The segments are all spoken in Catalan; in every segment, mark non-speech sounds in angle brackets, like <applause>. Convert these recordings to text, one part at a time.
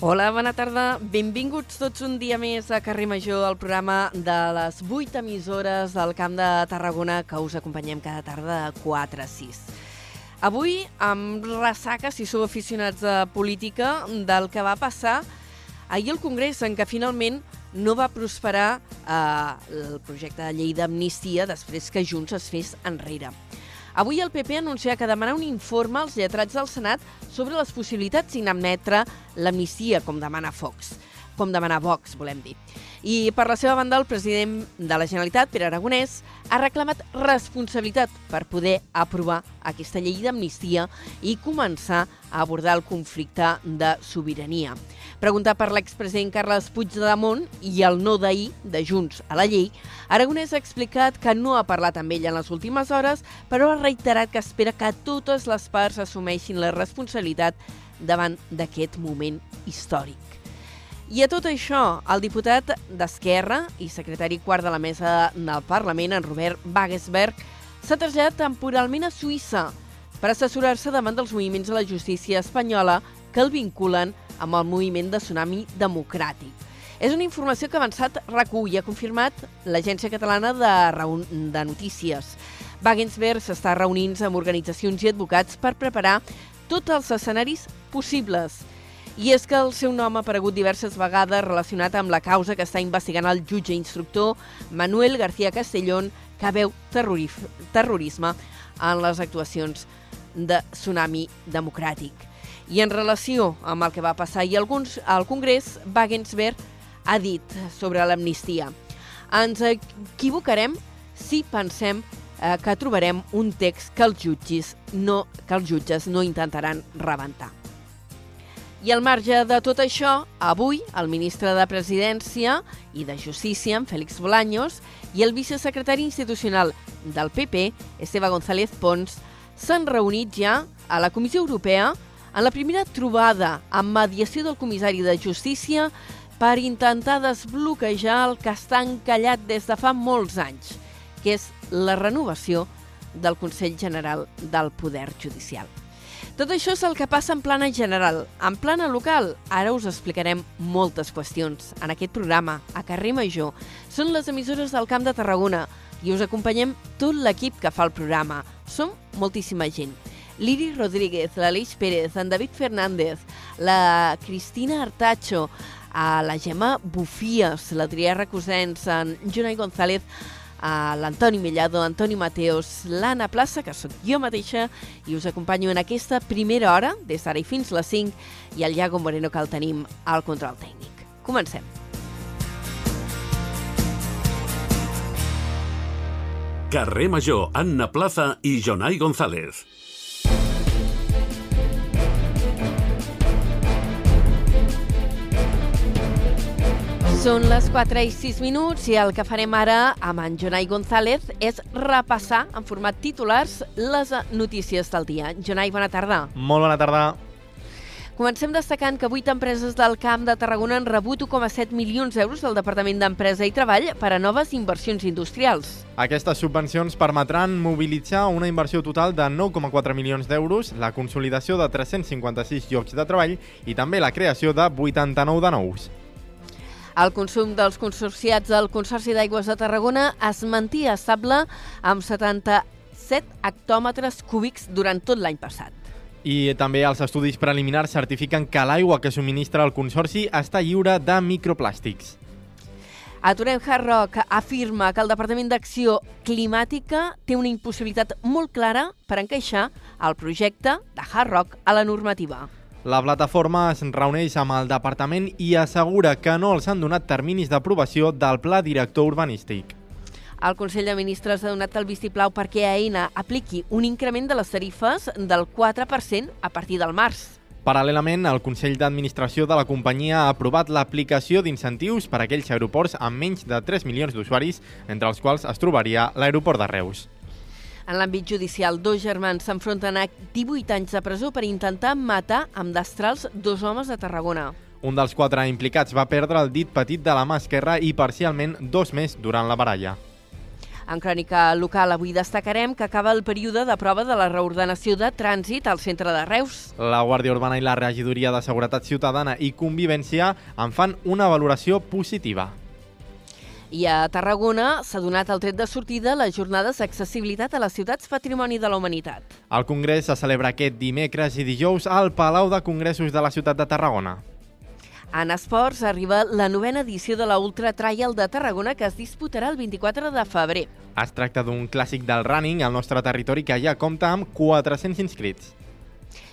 Hola, bona tarda. Benvinguts tots un dia més a Carrer Major, el programa de les 8 emissores del Camp de Tarragona que us acompanyem cada tarda de 4 a 6. Avui, amb ressaca, si sou aficionats a política, del que va passar ahir al Congrés, en què finalment no va prosperar eh, el projecte de llei d'amnistia després que Junts es fes enrere. Avui el PP anuncia que demanarà un informe als lletrats del Senat sobre les possibilitats d'inadmetre l'amnistia, com demana Fox com demana Vox, volem dir. I per la seva banda, el president de la Generalitat, Pere Aragonès, ha reclamat responsabilitat per poder aprovar aquesta llei d'amnistia i començar a abordar el conflicte de sobirania. Preguntar per l'expresident Carles Puigdemont i el no d'ahir de Junts a la llei, Aragonès ha explicat que no ha parlat amb ell en les últimes hores, però ha reiterat que espera que totes les parts assumeixin la responsabilitat davant d'aquest moment històric. I a tot això, el diputat d'Esquerra i secretari quart de la mesa del Parlament, en Robert Wagensberg, s'ha traslladat temporalment a Suïssa per assessorar-se davant dels moviments de la justícia espanyola que el vinculen amb el moviment de tsunami democràtic. És una informació que avançat RAC1 i ha confirmat l'Agència Catalana de, Reun de Notícies. Wagensberg s'està reunint amb organitzacions i advocats per preparar tots els escenaris possibles. I és que el seu nom ha aparegut diverses vegades relacionat amb la causa que està investigant el jutge instructor Manuel García Castellón, que veu terrorisme en les actuacions de Tsunami Democràtic. I en relació amb el que va passar ahir alguns, al Congrés, Wagensberg ha dit sobre l'amnistia ens equivocarem si pensem eh, que trobarem un text que els jutges no, que els jutges no intentaran rebentar. I al marge de tot això, avui el ministre de Presidència i de Justícia, en Félix Bolaños, i el vicesecretari institucional del PP, Esteve González Pons, s'han reunit ja a la Comissió Europea en la primera trobada amb mediació del comissari de Justícia per intentar desbloquejar el que està encallat des de fa molts anys, que és la renovació del Consell General del Poder Judicial. Tot això és el que passa en plana general. En plana local, ara us explicarem moltes qüestions. En aquest programa, a Carrer Major, són les emissores del Camp de Tarragona i us acompanyem tot l'equip que fa el programa. Som moltíssima gent. Liri Rodríguez, l'Aleix Pérez, en David Fernández, la Cristina Artacho, a la Gemma Bufies, l'Adrià Recusens, en Jonai González, a l'Antoni Millado, Antoni Mateos, l'Anna Plaça, que sóc jo mateixa, i us acompanyo en aquesta primera hora, des d'ara i fins les 5, i el Iago Moreno que el tenim al control tècnic. Comencem. Carrer Major, Anna Plaza i Jonai González. Són les 4 i 6 minuts i el que farem ara amb en Jonai González és repassar en format titulars les notícies del dia. Jonai, bona tarda. Molt bona tarda. Comencem destacant que 8 empreses del Camp de Tarragona han rebut 1,7 milions d'euros del Departament d'Empresa i Treball per a noves inversions industrials. Aquestes subvencions permetran mobilitzar una inversió total de 9,4 milions d'euros, la consolidació de 356 llocs de treball i també la creació de 89 de nous. El consum dels consorciats del Consorci d'Aigües de Tarragona es mantia estable amb 77 hectòmetres cúbics durant tot l'any passat. I també els estudis preliminars certifiquen que l'aigua que subministra el Consorci està lliure de microplàstics. Aturem Hard Rock afirma que el Departament d'Acció Climàtica té una impossibilitat molt clara per encaixar el projecte de Hard Rock a la normativa. La plataforma es reuneix amb el departament i assegura que no els han donat terminis d'aprovació del pla director urbanístic. El Consell de Ministres ha donat el vistiplau perquè AENA apliqui un increment de les tarifes del 4% a partir del març. Paral·lelament, el Consell d'Administració de la companyia ha aprovat l'aplicació d'incentius per a aquells aeroports amb menys de 3 milions d'usuaris, entre els quals es trobaria l'aeroport de Reus. En l'àmbit judicial, dos germans s'enfronten a 18 anys de presó per intentar matar amb destrals dos homes de Tarragona. Un dels quatre implicats va perdre el dit petit de la mà esquerra i parcialment dos més durant la baralla. En crònica local avui destacarem que acaba el període de prova de la reordenació de trànsit al centre de Reus. La Guàrdia Urbana i la Regidoria de Seguretat Ciutadana i Convivència en fan una valoració positiva. I a Tarragona s'ha donat el tret de sortida a les jornades d'accessibilitat a les ciutats Patrimoni de la Humanitat. El congrés se celebra aquest dimecres i dijous al Palau de Congressos de la ciutat de Tarragona. En esports arriba la novena edició de la Ultra Trial de Tarragona que es disputarà el 24 de febrer. Es tracta d'un clàssic del running al nostre territori que ja compta amb 400 inscrits.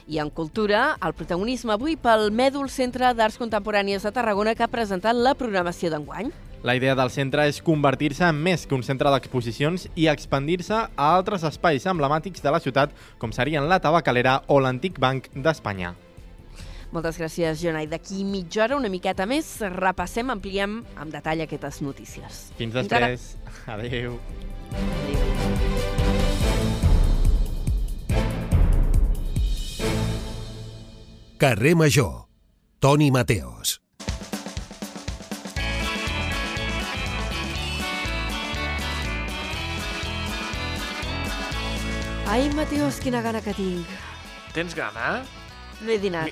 I en cultura, el protagonisme avui pel Mèdul Centre d'Arts Contemporànies de Tarragona que ha presentat la programació d'enguany. La idea del centre és convertir-se en més que un centre d'exposicions i expandir-se a altres espais emblemàtics de la ciutat, com serien la Tabacalera o l'Antic Banc d'Espanya. Moltes gràcies, Jonai. D'aquí mitja hora, una miqueta més, repassem, ampliem amb detall aquestes notícies. Fins Fins ara. després. Adéu. Carrer Major. Toni Mateos. Ai, Mateus, quina gana que tinc. Tens gana? No he dinat.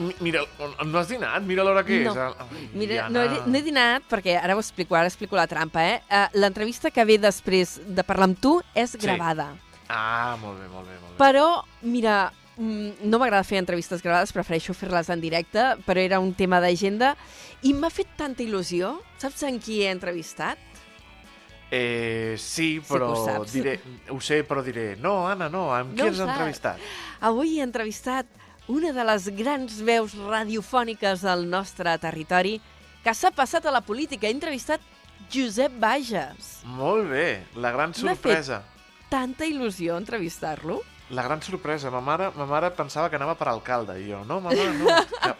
Mi, mira, no has dinat? Mira l'hora que No. és. Ai, Mira, Diana. no he, no he dinat perquè, ara ho explico, ara explico la trampa, eh? Uh, L'entrevista que ve després de parlar amb tu és gravada. Ah, molt bé, molt bé, molt bé. Però, mira, mm, no m'agrada fer entrevistes gravades, prefereixo fer-les en directe, però era un tema d'agenda i m'ha fet tanta il·lusió. Saps en qui he entrevistat? Eh, sí, Sí però ho saps. diré, ho sé, però diré, no, Anna, no, amb qui No ho has entrevistat? Avui he entrevistat una de les grans veus radiofòniques del nostre territori que s'ha passat a la política. He entrevistat Josep Bages. Molt bé, la gran M'ha fet- sorpresa. Tanta il·lusió entrevistar-lo. La gran sorpresa. Ma mare, ma mare pensava que anava per alcalde. I jo, no, ma mare, no, <laughs> que,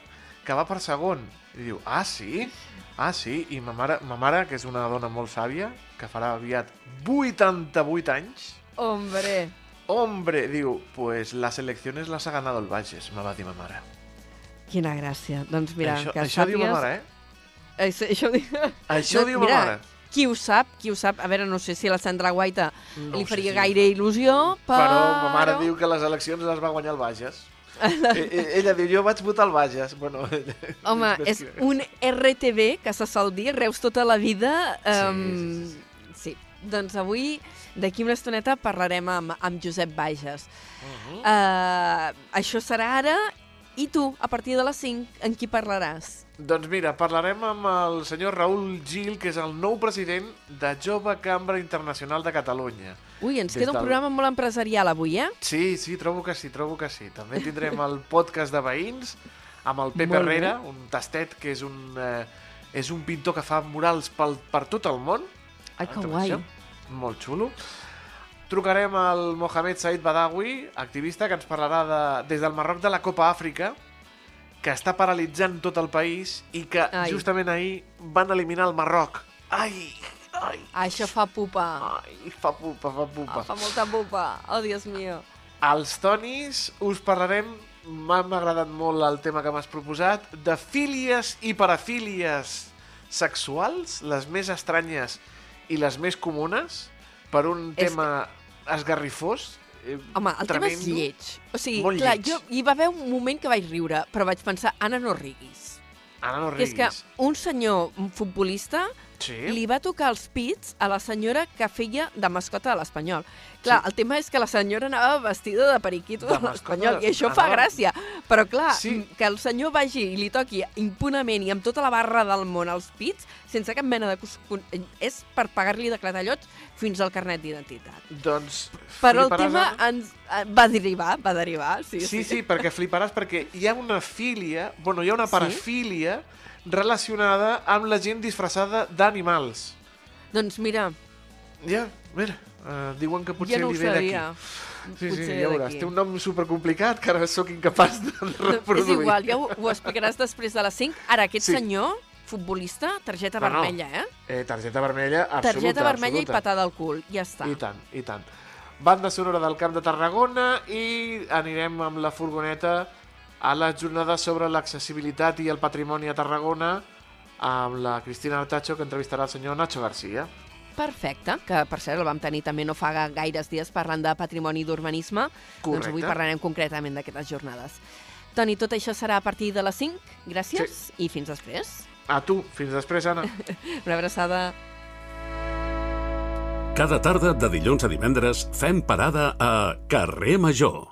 que va per segon. I diu, ah, sí? Ah, sí? I ma mare, ma mare, que és una dona molt sàvia, que farà aviat 88 anys, Hombre, Hombre, diu, pues las elecciones las ha ganado el Bages, me va dir ma mare. quina gràcia. Doncs mira, això, que això diu ma sàpigues- mare, eh? Això, això. Això Doncs diu mira, ma mare. Qui ho sap, qui ho sap. A veure, no sé si a la Sandra Guaita No li faria si- gaire il·lusió, però... Però ma mare diu que les eleccions les va guanyar el Bages. E- e- Ella diu, jo vaig votar el Bages. Bueno, <laughs> Home, és un RTV que se sol dir, Reus tota la vida. Um, sí, sí, Doncs avui, d'aquí una estoneta, parlarem amb, amb Josep Bages. Uh -huh. Uh, això serà ara. I tu, a partir de les 5, en qui parlaràs? Doncs mira, parlarem amb el senyor Raül Gil, que és el nou president de Jove Cambra Internacional de Catalunya. Ui, ens Des queda un del- programa molt empresarial avui, eh? Sí, sí, trobo que sí, trobo que sí. També tindrem el podcast de veïns amb el Molt bé. Herrera, un tastet que és un, eh, és un pintor que fa murals pel, per tot el món. Ai, que guai. Molt xulo. Trucarem al Mohamed Said Badawi, activista que ens parlarà de, des del Marroc de la Copa Àfrica, que està paralitzant tot el país i que Ai. justament ahir van eliminar el Marroc. Ai, ai, Això fa pupa. ai, fa pupa, fa pupa. Ah, fa molta pupa. Oh, Dios mío. Als Tonis us parlarem, m'ha agradat molt el tema que m'has proposat, de fílies i parafílies sexuals, les més estranyes i les més comunes, per un És tema esgarrifós. eh, Home, el tema és tremendo. lleig. O sigui, Molt clar, lleig. jo, hi va haver un moment que vaig riure, però vaig pensar, Anna, no riguis. Anna, no Que és riguis. que un senyor un futbolista Sí? li va tocar els pits a la senyora que feia de mascota de l'Espanyol. Clar, Sí. el tema és que la senyora anava vestida de periquito De de, l'Espanyol, i això fa gràcia. Però clar, Sí. que el senyor vagi i li toqui impunament i amb tota la barra del món als pits, sense cap mena de... És per pagar-li de clatallots fins al carnet d'identitat. Doncs Però el tema ens, eh, va derivar, va derivar, sí, Sí, sí, perquè fliparàs, perquè hi ha una filia, bueno, hi ha una parafília relacionada amb la gent disfressada d'animals. Doncs mira, Ja, mira, uh, diuen que potser ja no li ve d'aquí. Sí, Potser sí, ja veuràs. Té un nom supercomplicat que ara sóc incapaç de No, reproduir. és igual, ja ho, ho explicaràs després de les 5. Ara, aquest Sí. senyor, futbolista, targeta No, no. vermella, eh? Eh, targeta vermella absoluta, targeta vermella absoluta. i patada al cul, ja està. I tant, i tant. banda sonora del Camp de Tarragona i anirem amb la furgoneta a la jornada sobre l'accessibilitat i el patrimoni a Tarragona amb la Cristina Artacho que entrevistarà el senyor Nacho García. Perfecte, que per cert el vam tenir també no fa gaires dies parlant de patrimoni i d'urbanisme. Doncs avui parlarem concretament d'aquestes jornades. Toni, tot això serà a partir de les 5. Gràcies sí. i fins després. A tu. Fins després, Anna. <laughs> Una abraçada. Cada tarda de dilluns a divendres fem parada a Carrer Major.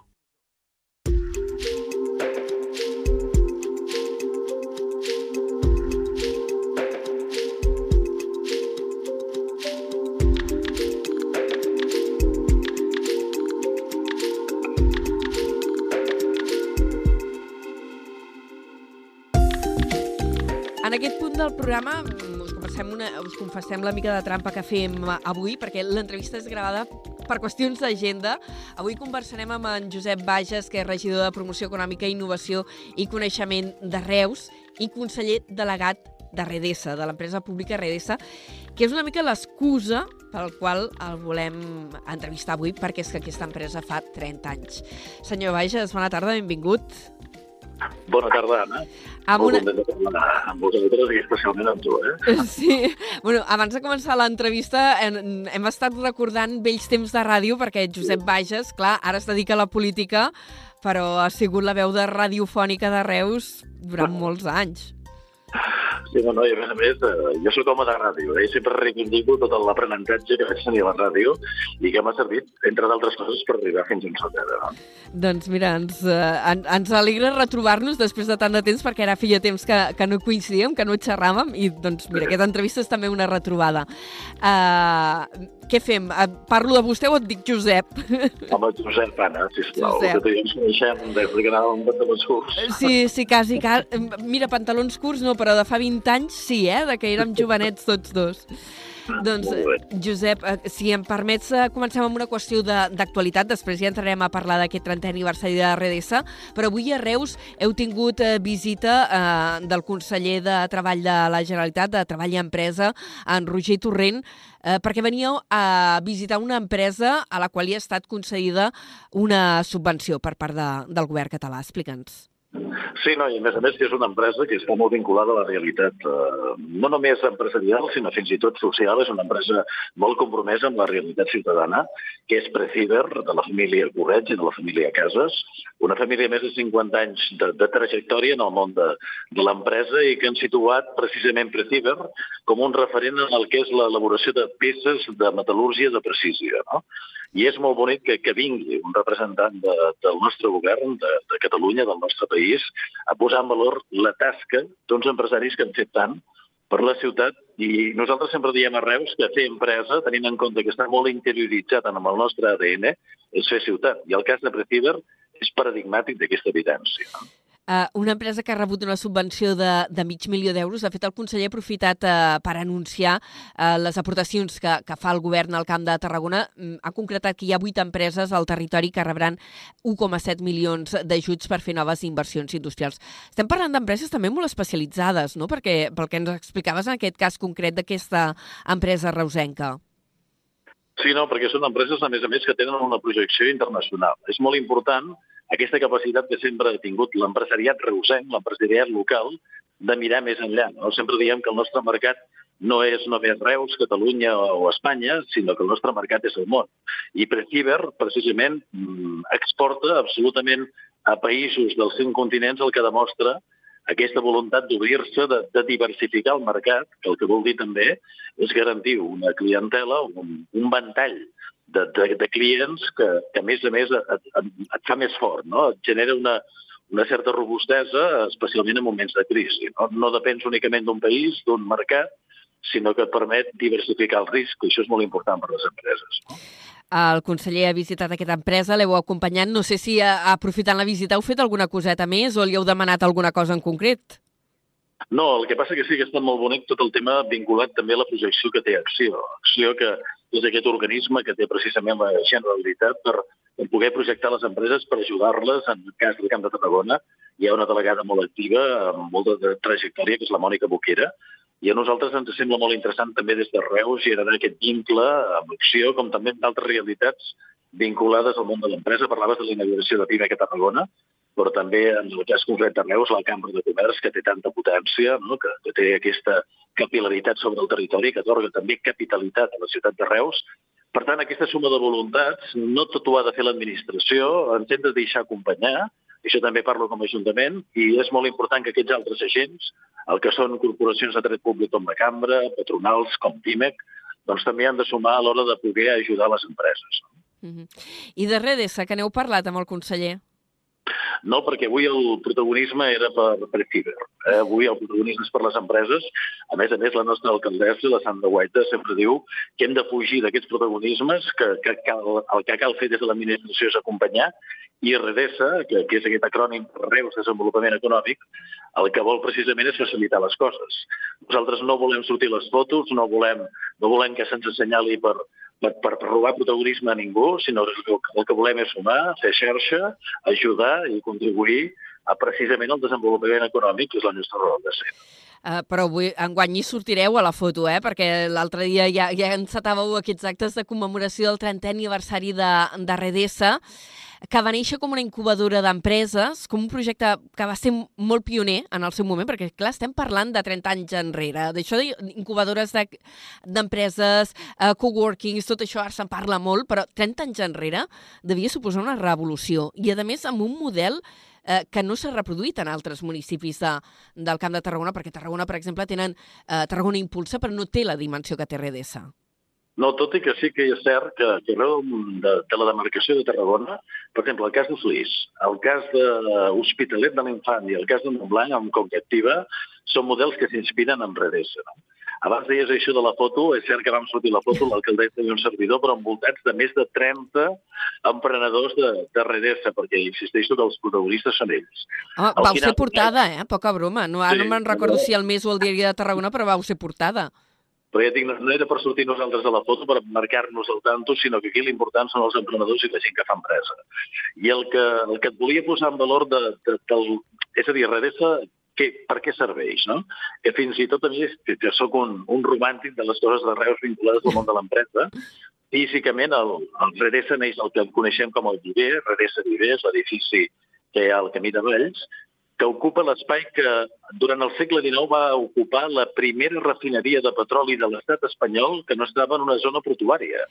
Del programa mm, us confessem, una, us confessem la mica de trampa que fem avui, perquè l'entrevista és gravada per qüestions d'agenda. Avui conversarem amb en Josep Bages, que és regidor de Promoció Econòmica, Innovació i Coneixement de Reus i conseller delegat de Redesa, de l'empresa pública Redesa, que és una mica l'excusa pel qual el volem entrevistar avui, perquè és que aquesta empresa fa 30 anys. Senyor Bages, bona tarda, benvingut. Bona tarda, Anna. Amb Molt una... content de parlar amb vosaltres i especialment amb tu, eh? <laughs> Sí, bueno, abans de començar l'entrevista hem, hem estat recordant vells temps de ràdio perquè Josep Bages, clar, ara es dedica a la política, però ha sigut la veu de radiofònica de Reus durant molts anys. Sí, no, no, i a més a més, eh, jo soc home de ràdio, eh? i sempre reivindico tot l'aprenentatge que vaig tenir a la ràdio i que m'ha servit, entre d'altres coses, per arribar fins on soc ara. No? Doncs mira, ens, eh, en, ens alegra retrobar-nos després de tant de temps, perquè ara feia temps que, que no coincidíem, que no xerràvem, i doncs mira, aquesta entrevista és també una retrobada. Uh, què fem? Eh, Parlo de vostè o et dic Josep? <laughs> Home, Josep, Anna, sisplau, Josep. que ens coneixem des que anàvem amb pantalons curts. Sí, sí, quasi, quasi. Mira, pantalons curts no, però de fa 20 anys sí, eh? De que érem jovenets tots dos. Doncs. Josep, eh, si em permets, eh, comencem amb una qüestió de- d'actualitat, després ja entrarem a parlar d'aquest 30è aniversari de RDS, però avui a Reus heu tingut eh, visita eh, del conseller de Treball de la Generalitat, de Treball i Empresa, en Roger Torrent, eh, perquè veníeu a visitar una empresa a la qual hi ha estat concedida una subvenció per part de, del govern català. Explica'ns. Sí, no, i a més a més que és una empresa que està molt vinculada a la realitat, eh, no només empresarial, sinó fins i tot social. És una empresa molt compromesa amb la realitat ciutadana, que és Preciber, de la família Correig i de la família Casas, una família més de 50 anys de, de trajectòria en el món de, de l'empresa i que han situat precisament Preciber com un referent en el que és l'elaboració de peces de metal·lúrgia de precisió. No? I és molt bonic que, que vingui un representant de, del nostre govern, de, de Catalunya, del nostre país, a posar en valor la tasca d'uns empresaris que han fet tant per la ciutat i nosaltres sempre diem a Reus que fer empresa, tenint en compte que està molt interioritzat amb el nostre ADN, és fer ciutat. I el cas de Preciber és paradigmàtic d'aquesta evidència. Uh, una empresa que ha rebut una subvenció de, de mig milió d'euros. De fet, el conseller ha aprofitat uh, per anunciar uh, les aportacions que, que fa el govern al Camp de Tarragona. Mm, Ha concretat que hi ha vuit empreses al territori que rebran 1,7 milions d'ajuts per fer noves inversions industrials. Estem parlant d'empreses també molt especialitzades, no? Perquè, pel que ens explicaves en aquest cas concret d'aquesta empresa reusenca. Sí, no, perquè són empreses, a més a més, que tenen una projecció internacional. És molt important aquesta capacitat que sempre ha tingut l'empresariat reusenc, l'empresariat local, de mirar més enllà. No? Sempre diem que el nostre mercat no és només Reus, Catalunya o Espanya, sinó que el nostre mercat és el món. I Preciber, precisament, mm, exporta absolutament a països dels cinc continents el que demostra aquesta voluntat d'obrir-se, de, de diversificar el mercat, que el que vol dir també és garantir una clientela, un, un ventall de, de, de clients que, que, a més a més, et, et, et fa més fort, no? et genera una, una certa robustesa, especialment en moments de crisi. No, no depens únicament d'un país, d'un mercat, sinó que et permet diversificar el risc, i això és molt important per a les empreses. No? El conseller ha visitat aquesta empresa, l'heu acompanyat. No sé si, aprofitant la visita, heu fet alguna coseta més o li heu demanat alguna cosa en concret? No, el que passa que sí que està molt bonic tot el tema vinculat també a la projecció que té Acció. Acció que és aquest organisme que té precisament la Generalitat per, per poder projectar les empreses per ajudar-les. En el cas del Camp de Tarragona hi ha una delegada molt activa, amb molta trajectòria, que és la Mònica Boquera, i a nosaltres ens sembla molt interessant també des de Reus generar aquest vincle amb acció, com també amb d'altres realitats vinculades al món de l'empresa. Parlaves de la inauguració de PIMEC a Tarragona, però també en el cas concret de Reus, la Cambra de Comerç, que té tanta potència, no? que, que té aquesta capilaritat sobre el territori, que atorga també capitalitat a la ciutat de Reus. Per tant, aquesta suma de voluntats, no tot ho ha de fer l'administració, ens hem de deixar acompanyar, això també parlo com a Ajuntament, i és molt important que aquests altres agents, el que són corporacions de dret públic com la Cambra, patronals com PIMEC, doncs també han de sumar a l'hora de poder ajudar les empreses. Uh -huh. I de Redesa, que n'heu parlat amb el conseller? No, perquè avui el protagonisme era per, per Fiber. Eh? Avui el protagonisme és per les empreses. A més a més, la nostra alcaldessa, la Sandra Guaita, sempre diu que hem de fugir d'aquests protagonismes, que, que cal, el que cal fer des de l'administració és acompanyar, i RDESA, que, que és aquest acrònim Reus Desenvolupament Econòmic, el que vol precisament és facilitar les coses. Nosaltres no volem sortir les fotos, no volem, no volem que se'ns assenyali per, per, per, robar protagonisme a ningú, sinó el, el que volem és sumar, fer xarxa, ajudar i contribuir a precisament al desenvolupament econòmic, que és la nostra raó de ser. Uh, però avui, enguany hi sortireu a la foto, eh? perquè l'altre dia ja, ja encetàveu aquests actes de commemoració del 30è aniversari de, de Redesa que va néixer com una incubadora d'empreses, com un projecte que va ser molt pioner en el seu moment, perquè, clar, estem parlant de 30 anys enrere. D'això d'incubadores d'empreses, de, uh, coworkings, tot això ara se'n parla molt, però 30 anys enrere devia suposar una revolució. I, a més, amb un model eh, que no s'ha reproduït en altres municipis de, del Camp de Tarragona, perquè Tarragona, per exemple, tenen eh, Tarragona Impulsa, però no té la dimensió que té Redesa. No, tot i que sí que és cert que, que arreu de, de la demarcació de Tarragona, per exemple, el cas de Flix, el cas de Hospitalet de l'Infant i el cas de Montblanc amb Conquectiva són models que s'inspiren en Redesa. No? Abans deies això de la foto, és cert que vam sortir la foto, l'alcaldessa i un servidor, però envoltats de més de 30 emprenedors de, de Redesa, perquè insisteixo que els protagonistes són ells. Home, vau final, ser portada, eh? Poca broma. No, sí, no me'n recordo si el mes o el diari de Tarragona, però vau ser portada. Però ja dic, no, era per sortir nosaltres de la foto, per marcar-nos el tanto, sinó que aquí l'important són els emprenedors i la gent que fa empresa. I el que, el que et volia posar en valor de, de, del... És a dir, Redesa, que, per què serveix, no? Que fins i tot a mi, que sóc un, un romàntic de les coses de Reus vinculades al món de l'empresa, físicament el, el Redesa neix el que coneixem com el Viver, Redesa Viver, és l'edifici que hi ha al Camí de Valls, que ocupa l'espai que durant el segle XIX va ocupar la primera refineria de petroli de l'estat espanyol que no estava en una zona portuària.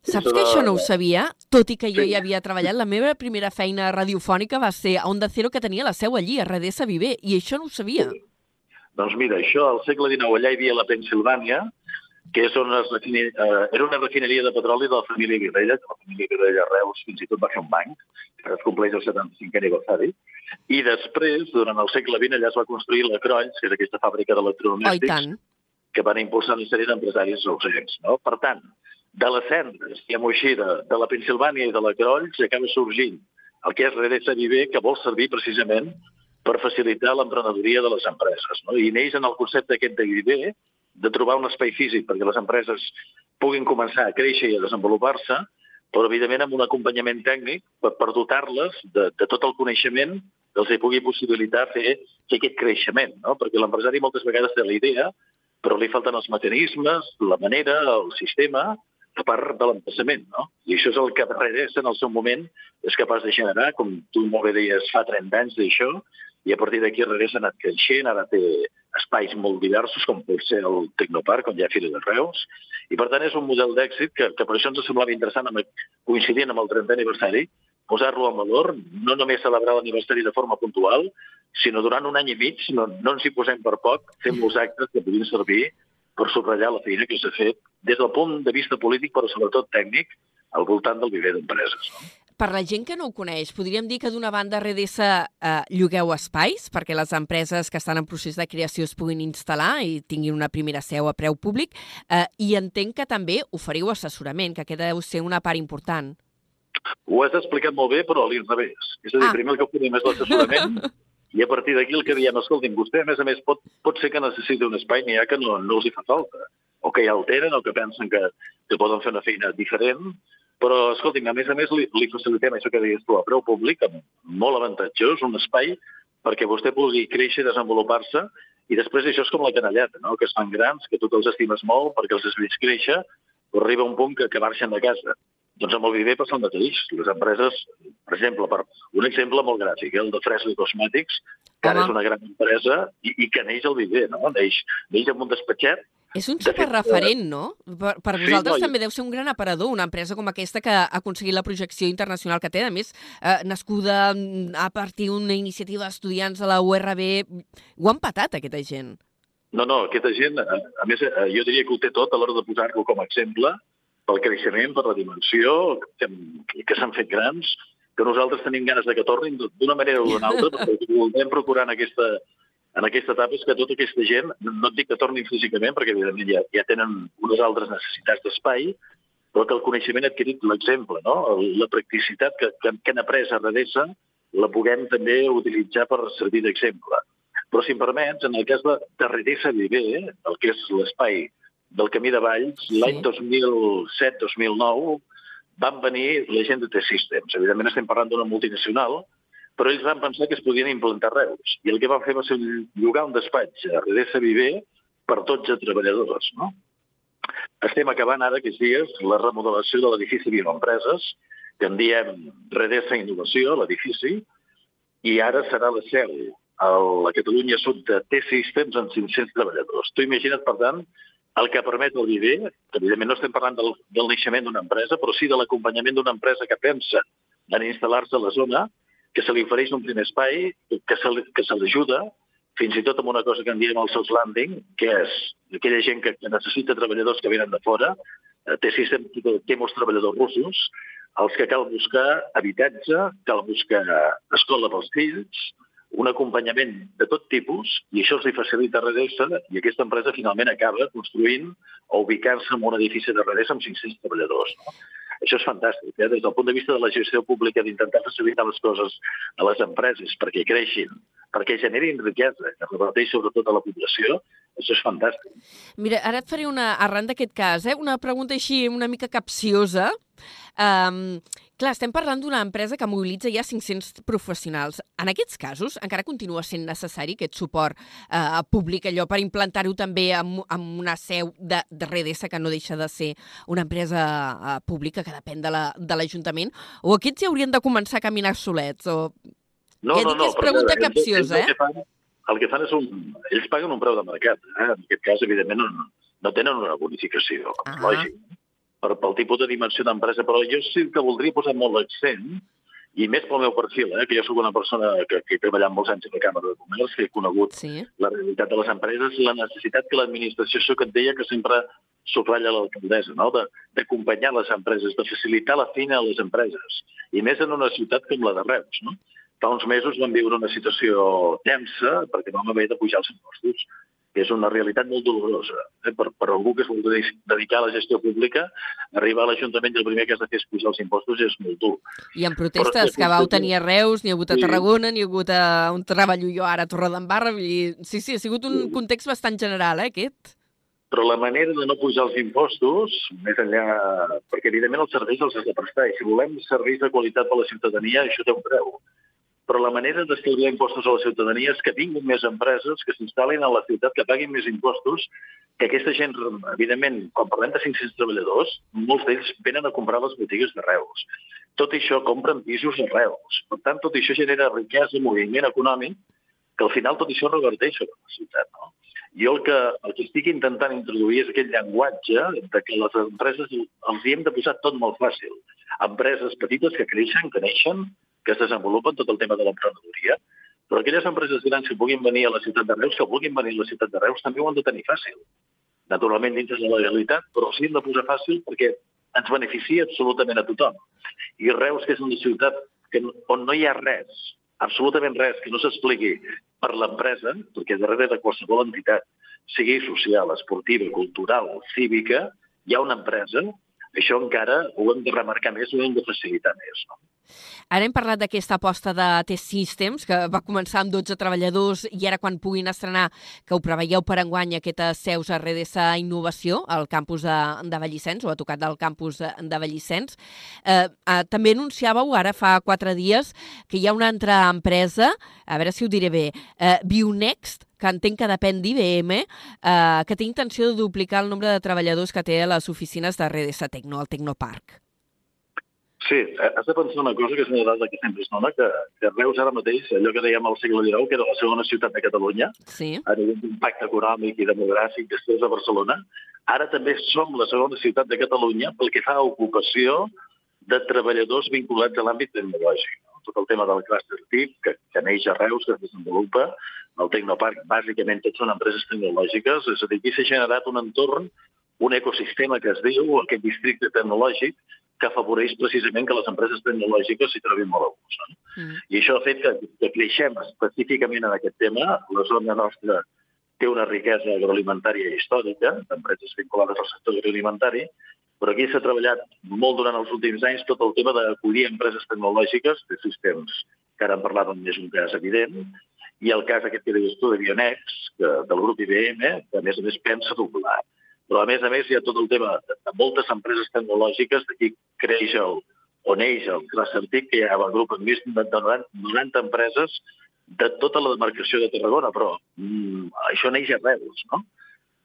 Saps que això no ho sabia? Tot i que jo sí. hi havia treballat, la meva primera feina radiofònica va ser a Onda Cero, que tenia la seu allí, a Redessa Viver, i això no ho sabia. Sí. Doncs mira, això al segle XIX allà hi havia la Pensilvània, que és refine... eh, era una refineria de petroli de la família Virella, que la família Virella Reus fins i tot va fer un banc, que es compleix el 75è aniversari, i després, durant el segle XX, allà es va construir la Crolls, que és aquesta fàbrica d'electrodomèstics, oh, que van impulsar una sèrie d'empresaris ausents. No? Per tant, de les cendres, diguem-ho així, de, de la Pensilvània i de la Crolls, acaba sorgint el que és Redesa Viver, que vol servir precisament per facilitar l'emprenedoria de les empreses. No? I neix en el concepte aquest de Viver, de trobar un espai físic perquè les empreses puguin començar a créixer i a desenvolupar-se, però evidentment amb un acompanyament tècnic per, per dotar-les de, de tot el coneixement que els pugui possibilitar fer, fer aquest creixement, no? perquè l'empresari moltes vegades té la idea, però li falten els mecanismes, la manera, el sistema, a part de l'emplaçament. No? I això és el que Redés en el seu moment és capaç de generar, com tu molt bé deies, fa 30 anys d'això, i a partir d'aquí Redés ha anat creixent, ara té espais molt diversos, com pot ser el Tecnoparc, on hi ha Fira de Reus, i per tant és un model d'èxit que, que per això ens semblava interessant, amb, coincidint amb el 30è aniversari, posar-lo en valor, no només celebrar l'aniversari de forma puntual, sinó durant un any i mig, no, no ens hi posem per poc, fem molts actes que puguin servir per subratllar la feina que s'ha fet des del punt de vista polític, però sobretot tècnic, al voltant del viver d'empreses. No? Per la gent que no ho coneix, podríem dir que d'una banda RDS eh, llogueu espais perquè les empreses que estan en procés de creació es puguin instal·lar i tinguin una primera seu a preu públic eh, i entenc que també oferiu assessorament, que aquest deu ser una part important. Ho has explicat molt bé, però a l'inrevés. És a dir, ah. primer el que oferim és l'assessorament <laughs> i a partir d'aquí el que diem, escolti'm, vostè a més a més pot, pot ser que necessiti un espai, n'hi ha que no, no els hi fa falta, o que ja el tenen, o que pensen que, que poden fer una feina diferent, però, escolti'm, a més a més li, li facilitem això que deies tu, a preu públic, molt avantatjós, un espai perquè vostè pugui créixer, desenvolupar-se, i després això és com la canalleta, no? que es fan grans, que tu te'ls estimes molt perquè els has vist créixer, però arriba un punt que, que marxen de casa. Doncs amb el Viver passa el mateix. Les empreses, per exemple, per un exemple molt gràfic, eh, el de Fresco Cosmètics, que ara és una gran empresa i, i que neix al Viver, no? Neix, neix amb un despatxet És un superreferent, no? Per, per sí, vosaltres no, també deu ser un gran aparador, una empresa com aquesta que ha aconseguit la projecció internacional que té, a més, eh, nascuda mm, a partir d'una iniciativa d'estudiants de la URB. Ho han patat, aquesta gent. No, no, aquesta gent, a, a més, eh, jo diria que ho té tot a l'hora de posar-lo com a exemple pel creixement, per la dimensió, que, que s'han fet grans, que nosaltres tenim ganes de que tornin d'una manera o d'una altra, <laughs> perquè el que voldrem procurar en aquesta, en aquesta etapa és que tota aquesta gent, no et dic que tornin físicament, perquè evidentment ja, ja tenen unes altres necessitats d'espai, però que el coneixement adquirit l'exemple, no? la practicitat que, que, que han après a Redesa la puguem també utilitzar per servir d'exemple. Però, si em permets, en el cas de, de Redesa Viver, el que és l'espai del Camí de Valls, Sí. l'any 2007-2009 van venir la gent de T-Systems. Evidentment estem parlant d'una multinacional, però ells van pensar que es podien implantar Reus. I el que van fer va ser llogar un despatx a Redesa Viver per 12 treballadors. No? Estem acabant ara aquests dies la remodelació de l'edifici Bioempreses, que en diem Redesa Innovació, l'edifici, i ara serà la seu a la Catalunya Sud de T-Systems amb 500 treballadors. Tu imagina't, per tant, el que permet el Viver, que evidentment no estem parlant del, del naixement d'una empresa, però sí de l'acompanyament d'una empresa que pensa en instal·lar-se a la zona, que se li ofereix un primer espai, que se, que se l'ajuda, fins i tot amb una cosa que en diem el soft landing, que és aquella gent que, que necessita treballadors que venen de fora, eh, té, sistem, té molts treballadors russos, els que cal buscar habitatge, cal buscar escola pels fills, un acompanyament de tot tipus, i això els facilita a Redesa, i aquesta empresa finalment acaba construint o ubicant-se en un edifici de Redesa amb 500 treballadors. No? Això és fantàstic, eh? des del punt de vista de la gestió pública, d'intentar facilitar les coses a les empreses perquè creixin, perquè generin riquesa, que reparteix sobretot a la població, això és fantàstic. Mira, ara et faré una, arran d'aquest cas, eh, una pregunta així una mica capciosa. Um, clar, estem parlant d'una empresa que mobilitza ja 500 professionals. En aquests casos, encara continua sent necessari aquest suport eh, públic, allò per implantar-ho també amb, amb una seu de, de Redesa, que no deixa de ser una empresa eh, pública que depèn de la- de l'Ajuntament, o aquests ja haurien de començar a caminar solets, o... No, Ja no, no, és perquè pregunta ells- capciosa, ells el que fan- El que fan és un... Ells paguen un preu de mercat. Eh? En aquest cas, evidentment, no, no tenen una bonificació, Ah. ah. lògic, per, pel tipus de dimensió d'empresa, però jo sí que voldria posar molt l'accent, i més pel meu perfil, eh? que jo sóc una persona que, que he treballat molts anys a la Càmera de Comerç, que he conegut Sí. la realitat de les empreses, la necessitat que l'administració, això que et deia que sempre subratlla l'alcaldessa, no? De- d'acompanyar les empreses, de facilitar la feina a les empreses, i més en una ciutat com la de Reus. No? Fa uns mesos vam viure una situació tensa perquè vam haver de pujar els impostos, que és una realitat molt dolorosa. Eh? Per, per algú que es vol dedi- dedicar a la gestió pública, arribar a l'Ajuntament i el primer que has de fer és pujar els impostos és molt dur. I en protestes Però- que vau tenir a Reus, n'hi ha hagut a Sí. Tarragona, n'hi ha hagut a on treballo jo ara, a Torredembarra, dir, sí, sí, ha sigut un Sí. context bastant general, eh, aquest. Però la manera de no pujar els impostos, més enllà... Perquè, evidentment, els serveis els has de prestar. I si volem serveis de qualitat per a la ciutadania, això té un preu. Però la manera d'estalviar impostos a la ciutadania és que vinguin més empreses, que s'instal·lin a la ciutat, que paguin més impostos, que aquesta gent, evidentment, quan parlem de 500 treballadors, molts d'ells venen a comprar les botigues de Reus. Tot això compren pisos a Reus. Per tant, tot això genera riquesa, moviment econòmic, que al final tot això reverteix sobre la ciutat. No? Jo el que, el que estic intentant introduir és aquell llenguatge de que les empreses els hi hem de posar tot molt fàcil. Empreses petites que creixen, que neixen, que es desenvolupen tot el tema de l'emprenedoria, però aquelles empreses grans que puguin venir a la ciutat de Reus, que vulguin venir a la ciutat de Reus, també ho han de tenir fàcil. Naturalment, dins de la legalitat, però sí hem de posar fàcil perquè ens beneficia absolutament a tothom. I Reus, que és una ciutat que, on no hi ha res, absolutament res que no s'expliqui per l'empresa, perquè darrere de qualsevol entitat, sigui social, esportiva, cultural, cívica, hi ha una empresa, això encara ho hem de remarcar més, ho hem de facilitar més. No? Ara hem parlat d'aquesta aposta de T-Systems, que va començar amb 12 treballadors i ara quan puguin estrenar, que ho preveieu per enguany, aquestes seus a Redesa Innovació, al campus de, de Vallicens, o a tocat del campus de, Vallicens. Eh, eh, també anunciàveu ara fa quatre dies que hi ha una altra empresa, a veure si ho diré bé, eh, Bionext, que entenc que depèn d'IBM, eh, que té intenció de duplicar el nombre de treballadors que té a les oficines de Redesa Tecno, al Tecnopark. Sí, has de pensar una cosa que és una dada que sempre es dona, que, que Reus ara mateix, allò que dèiem al segle XIX, que era la segona ciutat de Catalunya, Sí. a nivell d'impacte econòmic i demogràfic després de Barcelona, ara també som la segona ciutat de Catalunya pel que fa a ocupació de treballadors vinculats a l'àmbit tecnològic. No? Tot el tema del cluster TIC, que, que neix a Reus, que es desenvolupa, el Tecnoparc, bàsicament tots són empreses tecnològiques, és a dir, aquí s'ha generat un entorn, un ecosistema que es diu, aquest districte tecnològic, que afavoreix precisament que les empreses tecnològiques s'hi trobin molt a gust. No? Mm. I això ha fet que, que creixem específicament en aquest tema. La zona nostra té una riquesa agroalimentària històrica, d'empreses vinculades al sector agroalimentari, però aquí s'ha treballat molt durant els últims anys tot el tema d'acollir empreses tecnològiques de sistemes, que ara en parlàvem és un cas evident, i el cas aquest que deies tu de Bionex, que, del grup IBM, que a més a més pensa doblar. Però a més a més hi ha tot el tema de, moltes empreses tecnològiques, d'aquí creix el, o neix el Cluster TIC, que hi ha el grup de 90, 90 empreses de tota la demarcació de Tarragona, però mm, això neix a Reus, no?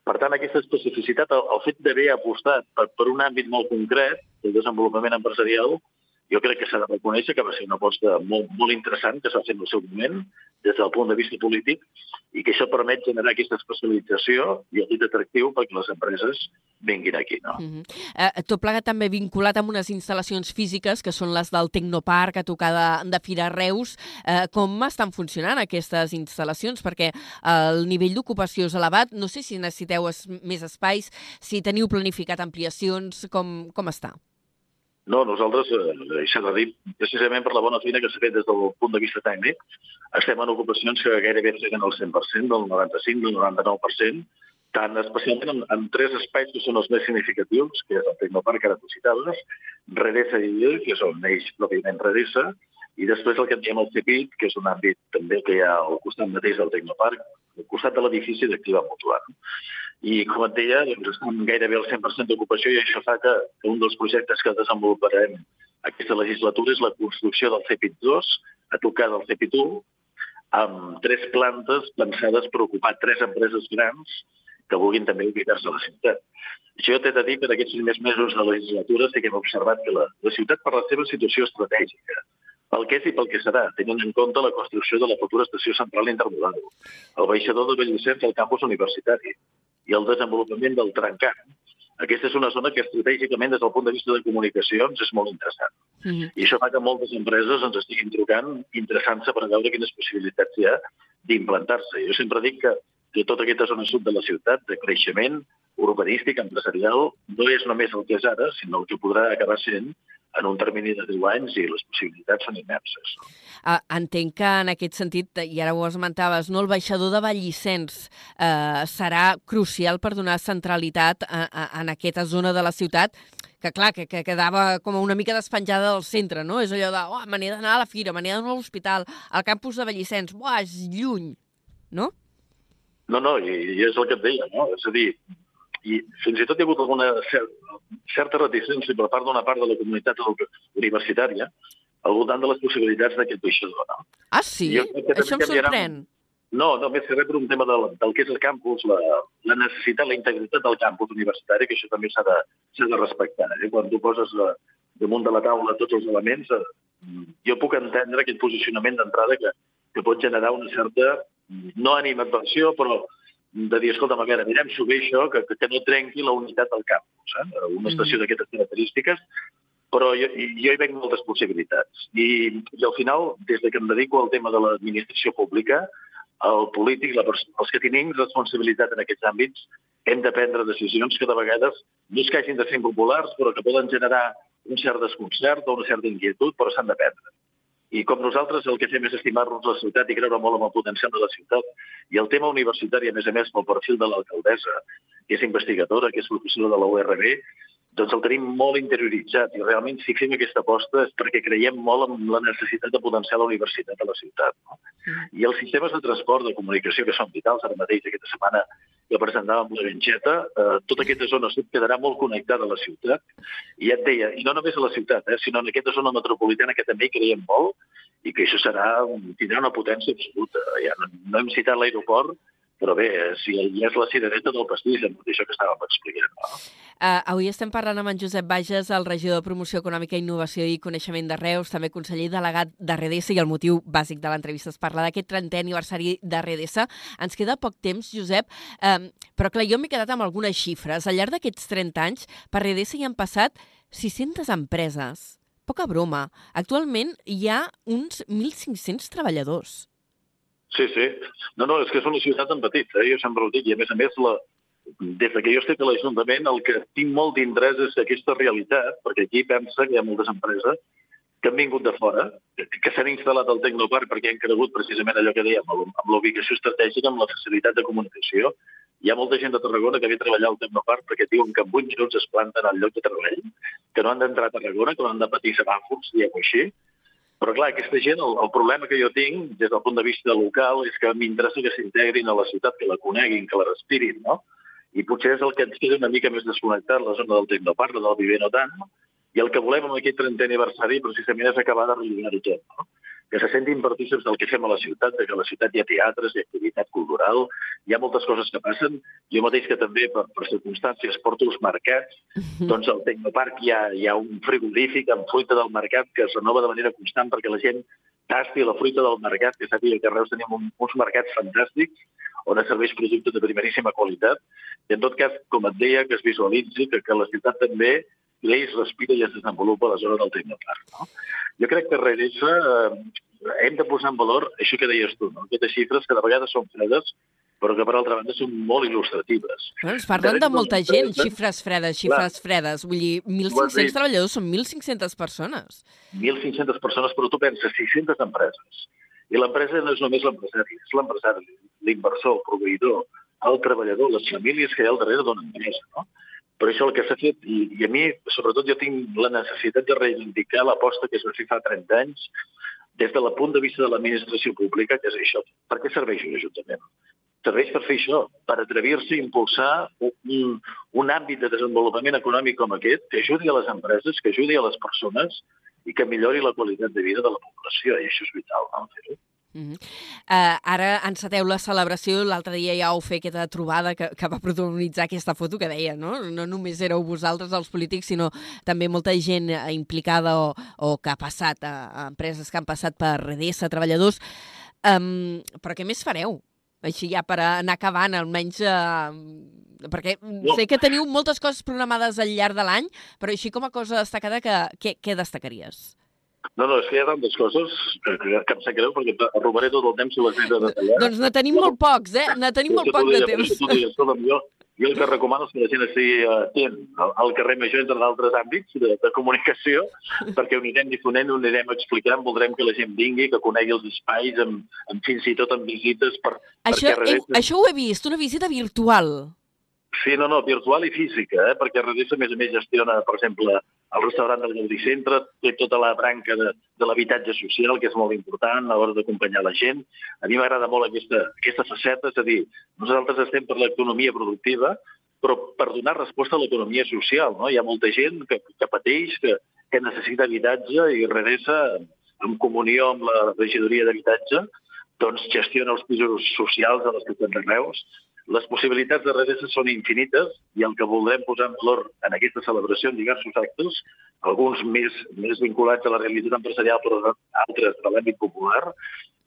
Per tant, aquesta especificitat, el, el fet d'haver apostat per, per un àmbit molt concret, el desenvolupament empresarial, jo crec que s'ha de reconèixer que va ser una aposta molt, molt interessant que s'ha fet en el seu moment, des del punt de vista polític, i que això permet generar aquesta especialització i el dit atractiu perquè les empreses vinguin aquí. No? Mm -hmm. eh, tot plegat també vinculat amb unes instal·lacions físiques, que són les del Tecnoparc, a tocar de, de Fira Reus. Eh, com estan funcionant aquestes instal·lacions? Perquè el nivell d'ocupació és elevat. No sé si necessiteu es, més espais, si teniu planificat ampliacions, com, com està? No, nosaltres, eh, això de dir, precisament per la bona feina que s'ha fet des del punt de vista tècnic, estem en ocupacions que gairebé lleguen al 100%, del 95, del 99%, tant especialment en, en tres espais que són els més significatius, que és el Tecnoparc, ara tu citaves, Redesa i Llil, que és on neix pròpiament Redesa, i després el que en diem el CEPIT, que és un àmbit també que hi ha al costat mateix del Tecnoparc, al costat de l'edifici d'Activa Mutual. I, com et deia, doncs estem gairebé al 100% d'ocupació i això fa que, un dels projectes que desenvoluparem aquesta legislatura és la construcció del CEPIT 2, a tocar del CEPIT 1, amb tres plantes pensades per ocupar tres empreses grans que vulguin també ubicar-se a la ciutat. Això t'he de dir que en aquests primers mesos de la legislatura sí que hem observat que la, la ciutat, per la seva situació estratègica, pel que és i pel que serà, tenint en compte la construcció de la futura estació central intermodal, el baixador de Bellvicent al campus universitari i el desenvolupament del trencant. Aquesta és una zona que estratègicament, des del punt de vista de comunicacions, és molt interessant. Mm -hmm. I això fa que moltes empreses ens estiguin trucant interessant-se per veure quines possibilitats hi ha d'implantar-se. Jo sempre dic que, que tota aquesta zona sud de la ciutat, de creixement urbanístic, empresarial, no és només el que és ara, sinó el que podrà acabar sent en un termini de 10 anys i les possibilitats són immenses. Uh, entenc que en aquest sentit, i ara ho esmentaves, no, el baixador de Vallissens uh, serà crucial per donar centralitat a, a, en aquesta zona de la ciutat que clar, que, que quedava com una mica despenjada del centre, no? És allò de, oh, me n'he d'anar a la fira, me n'he d'anar a l'hospital, al campus de Vallissens, buah, és lluny, no? No, no, i, i és el que et deia, no? És a dir, i fins i tot hi ha hagut alguna certa, certa reticència per part d'una part de la comunitat universitària al voltant de les possibilitats d'aquest baixador. No? Ah, sí? Això em sorprèn. No, no, més que res per un tema del, del que és el campus, la, la necessitat, la integritat del campus universitari, que això també s'ha de, de respectar. Eh? Quan tu poses eh, damunt de la taula tots els elements, eh, jo puc entendre aquest posicionament d'entrada que, que pot generar una certa, no animadversió, però de dir, escolta, a veure, mirem-s'ho bé això, que, que, no trenqui la unitat del campus. Eh? Una estació d'aquestes característiques, però jo, jo hi veig moltes possibilitats. I, I al final, des de que em dedico al tema de l'administració pública, el polític, la, els que tenim responsabilitat en aquests àmbits, hem de prendre decisions que de vegades no és que hagin de ser impopulars, però que poden generar un cert desconcert o una certa inquietud, però s'han de prendre. I com nosaltres el que fem és estimar-nos la ciutat i creure molt en el potencial de la ciutat. I el tema universitari, a més a més, pel perfil de l'alcaldessa, que és investigadora, que és professora de la URB, doncs el tenim molt interioritzat i realment si fem aquesta aposta és perquè creiem molt en la necessitat de potenciar la universitat a la ciutat. No? I els sistemes de transport, de comunicació, que són vitals, ara mateix, aquesta setmana que presentàvem la Benxeta, eh, tota aquesta zona sud quedarà molt connectada a la ciutat. I ja et deia, i no només a la ciutat, eh, sinó en aquesta zona metropolitana que també hi creiem molt i que això serà, tindrà una potència absoluta. Ja no, no hem citat l'aeroport, però bé, eh, si ja és la cirereta del pastís, amb això que estàvem explicant. No? Uh, avui estem parlant amb en Josep Bages, el regidor de Promoció Econòmica, Innovació i Coneixement de Reus, també conseller delegat de Redesa, i el motiu bàsic de l'entrevista és parlar d'aquest 30è aniversari de Redesa. Ens queda poc temps, Josep, um, però clar, jo m'he quedat amb algunes xifres. Al llarg d'aquests 30 anys, per Redesa hi han passat 600 empreses. Poca broma. Actualment hi ha uns 1.500 treballadors. Sí, sí. No, no, és que és una ciutat en petit, eh? jo sempre ho dic, i a més a més, la, des que jo estic a l'Ajuntament, el que tinc molt d'interès és aquesta realitat, perquè aquí pensa que hi ha moltes empreses que han vingut de fora, que s'han instal·lat al Tecnoparc perquè han cregut precisament allò que dèiem, amb l'ubicació estratègica, amb la facilitat de comunicació. Hi ha molta gent de Tarragona que ve a treballar al Tecnoparc perquè diuen que en 8 minuts es planten al lloc de treball, que no han d'entrar a Tarragona, que no han de patir semàfors, diguem-ho així, però clar, aquesta gent, el, el problema que jo tinc des del punt de vista local és que m'interessa que s'integrin a la ciutat, que la coneguin, que la respirin, no? I potser és el que ens queda una mica més desconnectat, la zona del Tecnoparc, la del Viver no tant, i el que volem amb aquest 30è aniversari precisament és acabar de relligar-ho tot. No? Que se sentin partícips del que fem a la ciutat, de que a la ciutat hi ha teatres, hi ha activitat cultural, hi ha moltes coses que passen. Jo mateix que també, per, per circumstàncies, porto els mercats, mhm. doncs al Tecnoparc hi ha, hi ha un frigorífic amb fruita del mercat que es renova de manera constant perquè la gent tasti la fruita del mercat, que sàpiga que a Reus tenim un, uns mercats fantàstics on es serveix productes de primeríssima qualitat. I en tot cas, com et deia, que es visualitzi que, que la ciutat també creix, respira i es desenvolupa a la zona del Tecnoparc. No? Jo crec que darrere eh, hem de posar en valor això que deies tu, no? aquestes xifres que de vegades són fredes, però que per altra banda són molt il·lustratives. Bueno, ens parlen de molta gent, xifres fredes, xifres Clar. fredes. Vull dir, 1.500 treballadors són 1.500 persones. 1.500 persones, però tu penses 600 empreses. I l'empresa no és només l'empresari, és l'empresari, l'inversor, el proveïdor, el treballador, les famílies que hi ha al darrere d'una empresa. No? Per això el que s'ha fet, i, i a mi, sobretot, jo tinc la necessitat de reivindicar l'aposta que es va fer fa 30 anys des del punt de vista de l'administració pública, que és això. Per què serveix un ajuntament? Serveix per fer això, per atrevir-se a impulsar un, un àmbit de desenvolupament econòmic com aquest, que ajudi a les empreses, que ajudi a les persones i que millori la qualitat de vida de la població. I això és vital, no? Fer-ho. Uh -huh. uh, ara enceteu la celebració, l'altre dia ja heu fet aquesta trobada que, que va protagonitzar aquesta foto que deia, no? No només éreu vosaltres els polítics, sinó també molta gent eh, implicada o, o que ha passat, a, a empreses que han passat per Redessa, treballadors. Um, però què més fareu? Així ja per anar acabant, almenys... Uh, perquè no. sé que teniu moltes coses programades al llarg de l'any, però així com a cosa destacada, que, què, què destacaries? No, no, és que hi ha tantes coses que, que, em sap greu perquè robaré tot el temps si les he de detallar. Doncs ne tenim molt pocs, eh? Ne tenim molt poc de temps. Jo, jo el que recomano és que la gent estigui atent al, carrer major, entre d'altres àmbits de, de comunicació, <laughs> perquè ho anirem difonent, ho anirem explicant, voldrem que la gent vingui, que conegui els espais, amb, amb fins i tot amb visites. Per, això, perquè eh, això ho he vist, una visita virtual. Sí, no, no, virtual i física, eh? perquè Redissa, a més a més, gestiona, per exemple, el restaurant del Gaudí Centre, té tota la branca de, de l'habitatge social, que és molt important a l'hora d'acompanyar la gent. A mi m'agrada molt aquesta, aquesta faceta, és a dir, nosaltres estem per l'economia productiva, però per donar resposta a l'economia social. No? Hi ha molta gent que, que pateix, que, que necessita habitatge i Redessa, en comunió amb la regidoria d'habitatge, doncs gestiona els pisos socials de les ciutats de Reus, les possibilitats de redreça són infinites i el que voldrem posar en valor en aquesta celebració en diversos actes, alguns més, més vinculats a la realitat empresarial però altres de l'àmbit popular,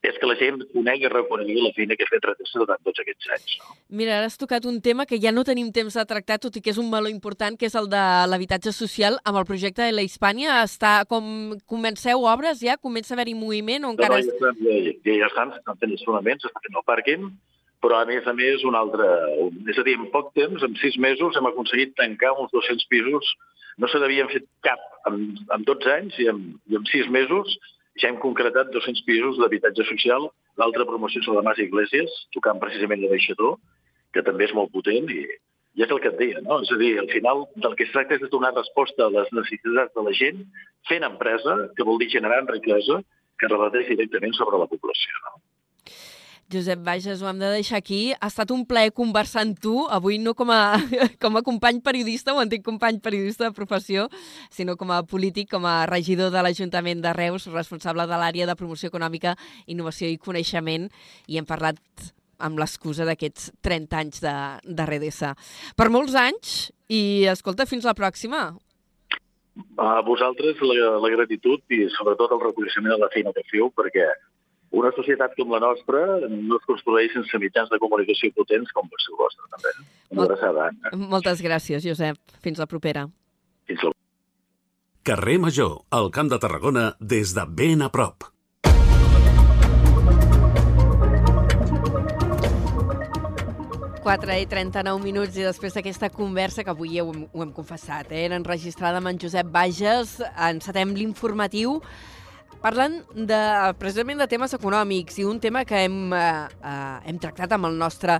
és que la gent conegui i reconegui la feina que ha fet Redreça durant tots aquests anys. No? Mira, ara has tocat un tema que ja no tenim temps de tractar, tot i que és un meló important, que és el de l'habitatge social. Amb el projecte de la Hispània, està com comenceu obres ja? Comença a haver-hi moviment o encara... No, no, ja, estan, ja, ja estan, estan fent els fonaments, estan fent el pàrquing, però a més a més un altre... És a dir, en poc temps, en sis mesos, hem aconseguit tancar uns 200 pisos. No se n'havien fet cap en, en 12 anys i en, i en sis mesos ja hem concretat 200 pisos d'habitatge social. L'altra promoció la de Mas Iglesias, tocant precisament de baixador, que també és molt potent i, i és el que et deia, no? És a dir, al final del que es tracta és de donar resposta a les necessitats de la gent fent empresa, que vol dir generant riquesa, que rebateix directament sobre la població. No? Josep Bages, ho hem de deixar aquí. Ha estat un plaer conversar amb tu, avui no com a, <laughs> com a company periodista, o antic company periodista de professió, sinó com a polític, com a regidor de l'Ajuntament de Reus, responsable de l'àrea de promoció econòmica, innovació i coneixement, i hem parlat amb l'excusa d'aquests 30 anys de, de RDS. Per molts anys i, escolta, fins la pròxima. A vosaltres la, la gratitud i sobretot el reconeixement de la feina que feu, perquè una societat com la nostra no es construeix sense mitjans de comunicació potents com el seu vostre, també. Una Molt- abraçada. Moltes gràcies, Josep. Fins la propera. Fins la Carrer Major, al Camp de Tarragona, des de ben a prop. I 39 minuts i després d'aquesta conversa que avui ho hem, ho hem confessat, eh? era enregistrada amb en Josep Bages, encetem l'informatiu parlant de, precisament de temes econòmics i un tema que hem, eh, eh, hem tractat amb el nostre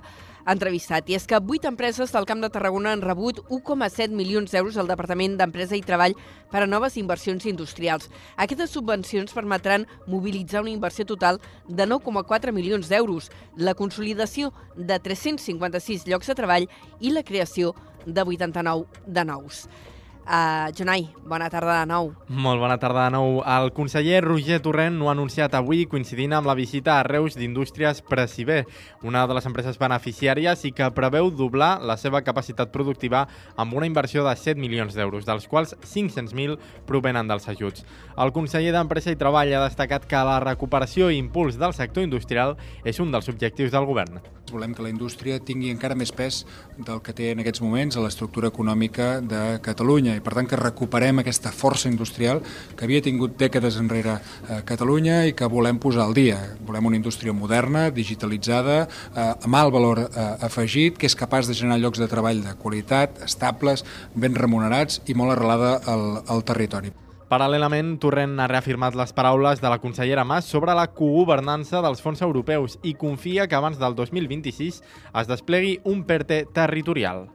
entrevistat, i és que vuit empreses del Camp de Tarragona han rebut 1,7 milions d'euros al Departament d'Empresa i Treball per a noves inversions industrials. Aquestes subvencions permetran mobilitzar una inversió total de 9,4 milions d'euros, la consolidació de 356 llocs de treball i la creació de 89 de nous. Uh, Jonai, bona tarda de nou. Molt bona tarda de nou. El conseller Roger Torrent ho ha anunciat avui coincidint amb la visita a Reus d'Indústries Preciber, una de les empreses beneficiàries i que preveu doblar la seva capacitat productiva amb una inversió de 7 milions d'euros, dels quals 500.000 provenen dels ajuts. El conseller d'Empresa i Treball ha destacat que la recuperació i impuls del sector industrial és un dels objectius del govern. Volem que la indústria tingui encara més pes del que té en aquests moments a l'estructura econòmica de Catalunya i per tant que recuperem aquesta força industrial que havia tingut dècades enrere a Catalunya i que volem posar al dia. Volem una indústria moderna, digitalitzada, eh, amb alt valor eh, afegit, que és capaç de generar llocs de treball de qualitat, estables, ben remunerats i molt arrelada al, al territori. Paral·lelament, Torrent ha reafirmat les paraules de la consellera Mas sobre la cogovernança dels fons europeus i confia que abans del 2026 es desplegui un PERTE territorial.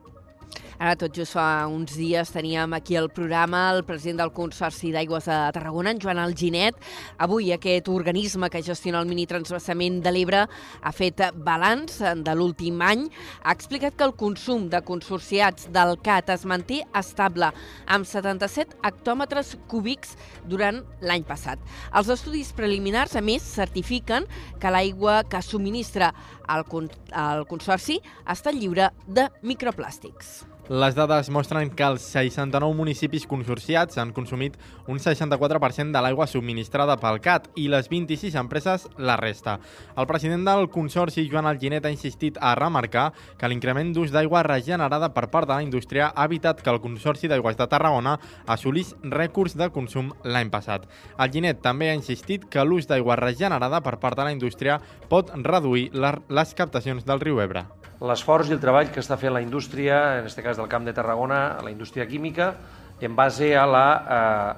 Ara tot just fa uns dies teníem aquí al programa el president del Consorci d'Aigües de Tarragona, en Joan Alginet. Avui aquest organisme que gestiona el minitransvasament de l'Ebre ha fet balanç de l'últim any. Ha explicat que el consum de consorciats del CAT es manté estable amb 77 hectòmetres cúbics durant l'any passat. Els estudis preliminars, a més, certifiquen que l'aigua que subministra el, el Consorci està lliure de microplàstics. Les dades mostren que els 69 municipis consorciats han consumit un 64% de l'aigua subministrada pel CAT i les 26 empreses la resta. El president del Consorci, Joan Alginet, ha insistit a remarcar que l'increment d'ús d'aigua regenerada per part de la indústria ha evitat que el Consorci d'Aigües de Tarragona assolís rècords de consum l'any passat. Alginet també ha insistit que l'ús d'aigua regenerada per part de la indústria pot reduir les captacions del riu Ebre. l'esforç i el treball que està fent la indústria, en aquest cas del Camp de Tarragona, la indústria química, en base a la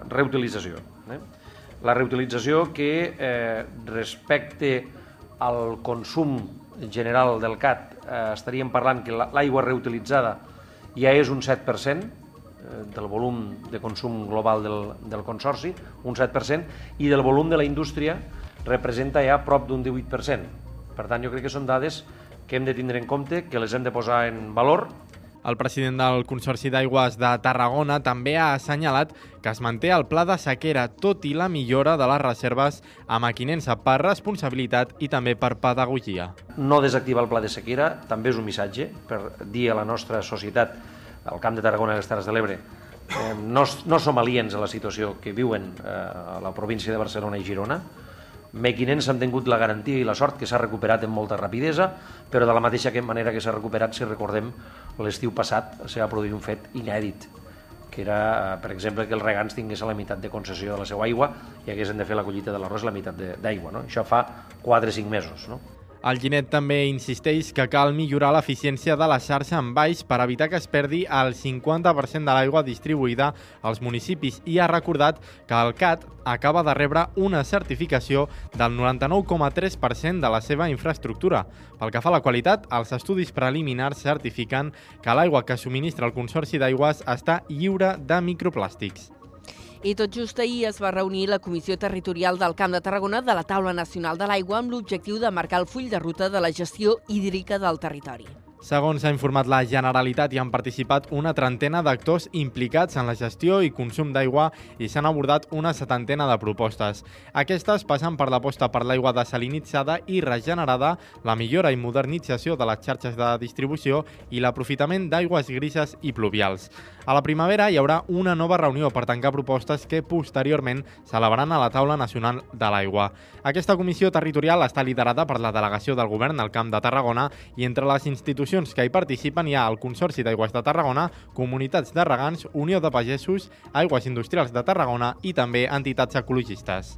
eh, reutilització. Eh? La reutilització que eh, respecte al consum general del CAT eh, estaríem parlant que la- l'aigua reutilitzada ja és un 7%, eh, del volum de consum global del, del Consorci, un 7%, i del volum de la indústria representa ja prop d'un 18%. Per tant, jo crec que són dades que hem de tindre en compte, que les hem de posar en valor El president del Consorci d'Aigües de Tarragona també ha assenyalat que es manté el pla de sequera, tot i la millora de les reserves a Maquinensa per responsabilitat i també per pedagogia. no desactivar el pla de sequera també és un missatge per dir a la nostra societat, al Camp de Tarragona i les Terres de l'Ebre, eh, no, no som aliens a la situació que viuen eh, a la província de Barcelona i Girona. Mequinens han tingut la garantia i la sort que s'ha recuperat amb molta rapidesa, però de la mateixa manera que s'ha recuperat, si recordem, l'estiu passat s'ha va produir un fet inèdit, que era, per exemple, que els regants tinguessin la meitat de concessió de la seva aigua i haguessin de fer la collita de l'arròs la meitat d'aigua. No? Això fa 4-5 mesos. No? El Ginet també insisteix que cal millorar l'eficiència de la xarxa en baix per evitar que es perdi el 50% de l'aigua distribuïda als municipis i ha recordat que el CAT acaba de rebre una certificació del 99,3% de la seva infraestructura. Pel que fa a la qualitat, els estudis preliminars certifiquen que l'aigua que subministra el Consorci d'Aigües està lliure de microplàstics. I tot just ahir es va reunir la Comissió Territorial del Camp de Tarragona de la Taula Nacional de l'Aigua amb l'objectiu de marcar el full de ruta de la gestió hídrica del territori. Segons ha informat la Generalitat, hi han participat una trentena d'actors implicats en la gestió i consum d'aigua i s'han abordat una setantena de propostes. Aquestes passen per l'aposta per l'aigua desalinitzada i regenerada, la millora i modernització de les xarxes de distribució i l'aprofitament d'aigües grises i pluvials. A la primavera hi haurà una nova reunió per tancar propostes que posteriorment s'elevaran a la taula nacional de l'aigua. Aquesta comissió territorial està liderada per la delegació del govern al Camp de Tarragona i entre les institucions que hi participen hi ha el Consorci d'Aigües de Tarragona, Comunitats de Regants, Unió de Pagesos, Aigües Industrials de Tarragona i també entitats ecologistes.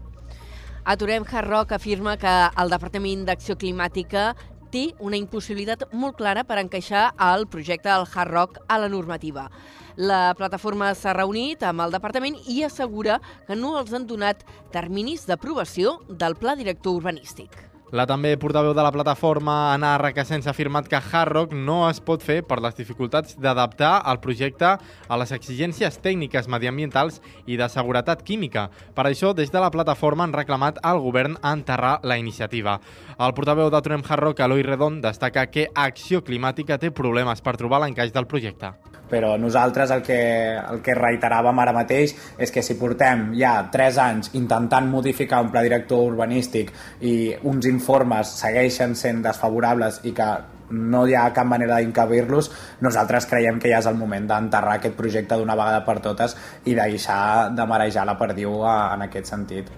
Aturem Hard afirma que el Departament d'Acció Climàtica té una impossibilitat molt clara per encaixar el projecte del Hard Rock a la normativa. La plataforma s'ha reunit amb el departament i assegura que no els han donat terminis d'aprovació del pla director urbanístic. La també portaveu de la plataforma, Anna Requesens, ha afirmat que Hard Rock no es pot fer per les dificultats d'adaptar el projecte a les exigències tècniques mediambientals i de seguretat química. Per això, des de la plataforma han reclamat al govern enterrar la iniciativa. El portaveu d'Aturem Hard Rock, Eloi Redon, destaca que Acció Climàtica té problemes per trobar l'encaix del projecte però nosaltres el que, el que reiteràvem ara mateix és que si portem ja 3 anys intentant modificar un pla director urbanístic i uns informes segueixen sent desfavorables i que no hi ha cap manera d'incabir-los, nosaltres creiem que ja és el moment d'enterrar aquest projecte d'una vegada per totes i deixar de marejar la perdiu en aquest sentit.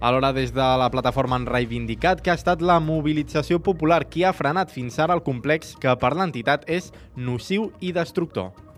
Alhora, des de la plataforma han reivindicat que ha estat la mobilització popular qui ha frenat fins ara el complex que per l'entitat és nociu i destructor.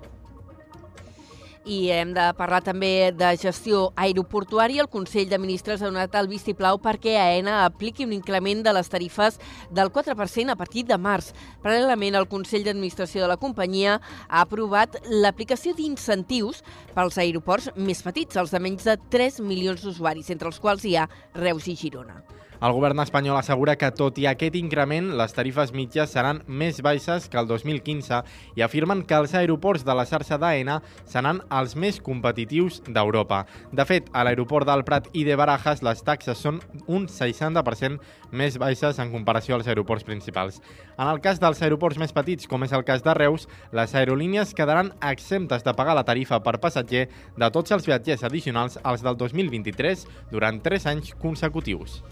I hem de parlar també de gestió aeroportuària. El Consell de Ministres ha donat el vistiplau perquè AENA apliqui un increment de les tarifes del 4% a partir de març. Paral·lelament, el Consell d'Administració de la companyia ha aprovat l'aplicació d'incentius pels aeroports més petits, els de menys de 3 milions d'usuaris, entre els quals hi ha Reus i Girona. El govern espanyol assegura que, tot i aquest increment, les tarifes mitges seran més baixes que el 2015 i afirmen que els aeroports de la xarxa d'AENA seran els més competitius d'Europa. De fet, a l'aeroport del Prat i de Barajas les taxes són un 60% més baixes en comparació als aeroports principals. En el cas dels aeroports més petits, com és el cas de Reus, les aerolínies quedaran exemptes de pagar la tarifa per passatger de tots els viatgers addicionals als del 2023 durant 3 anys consecutius.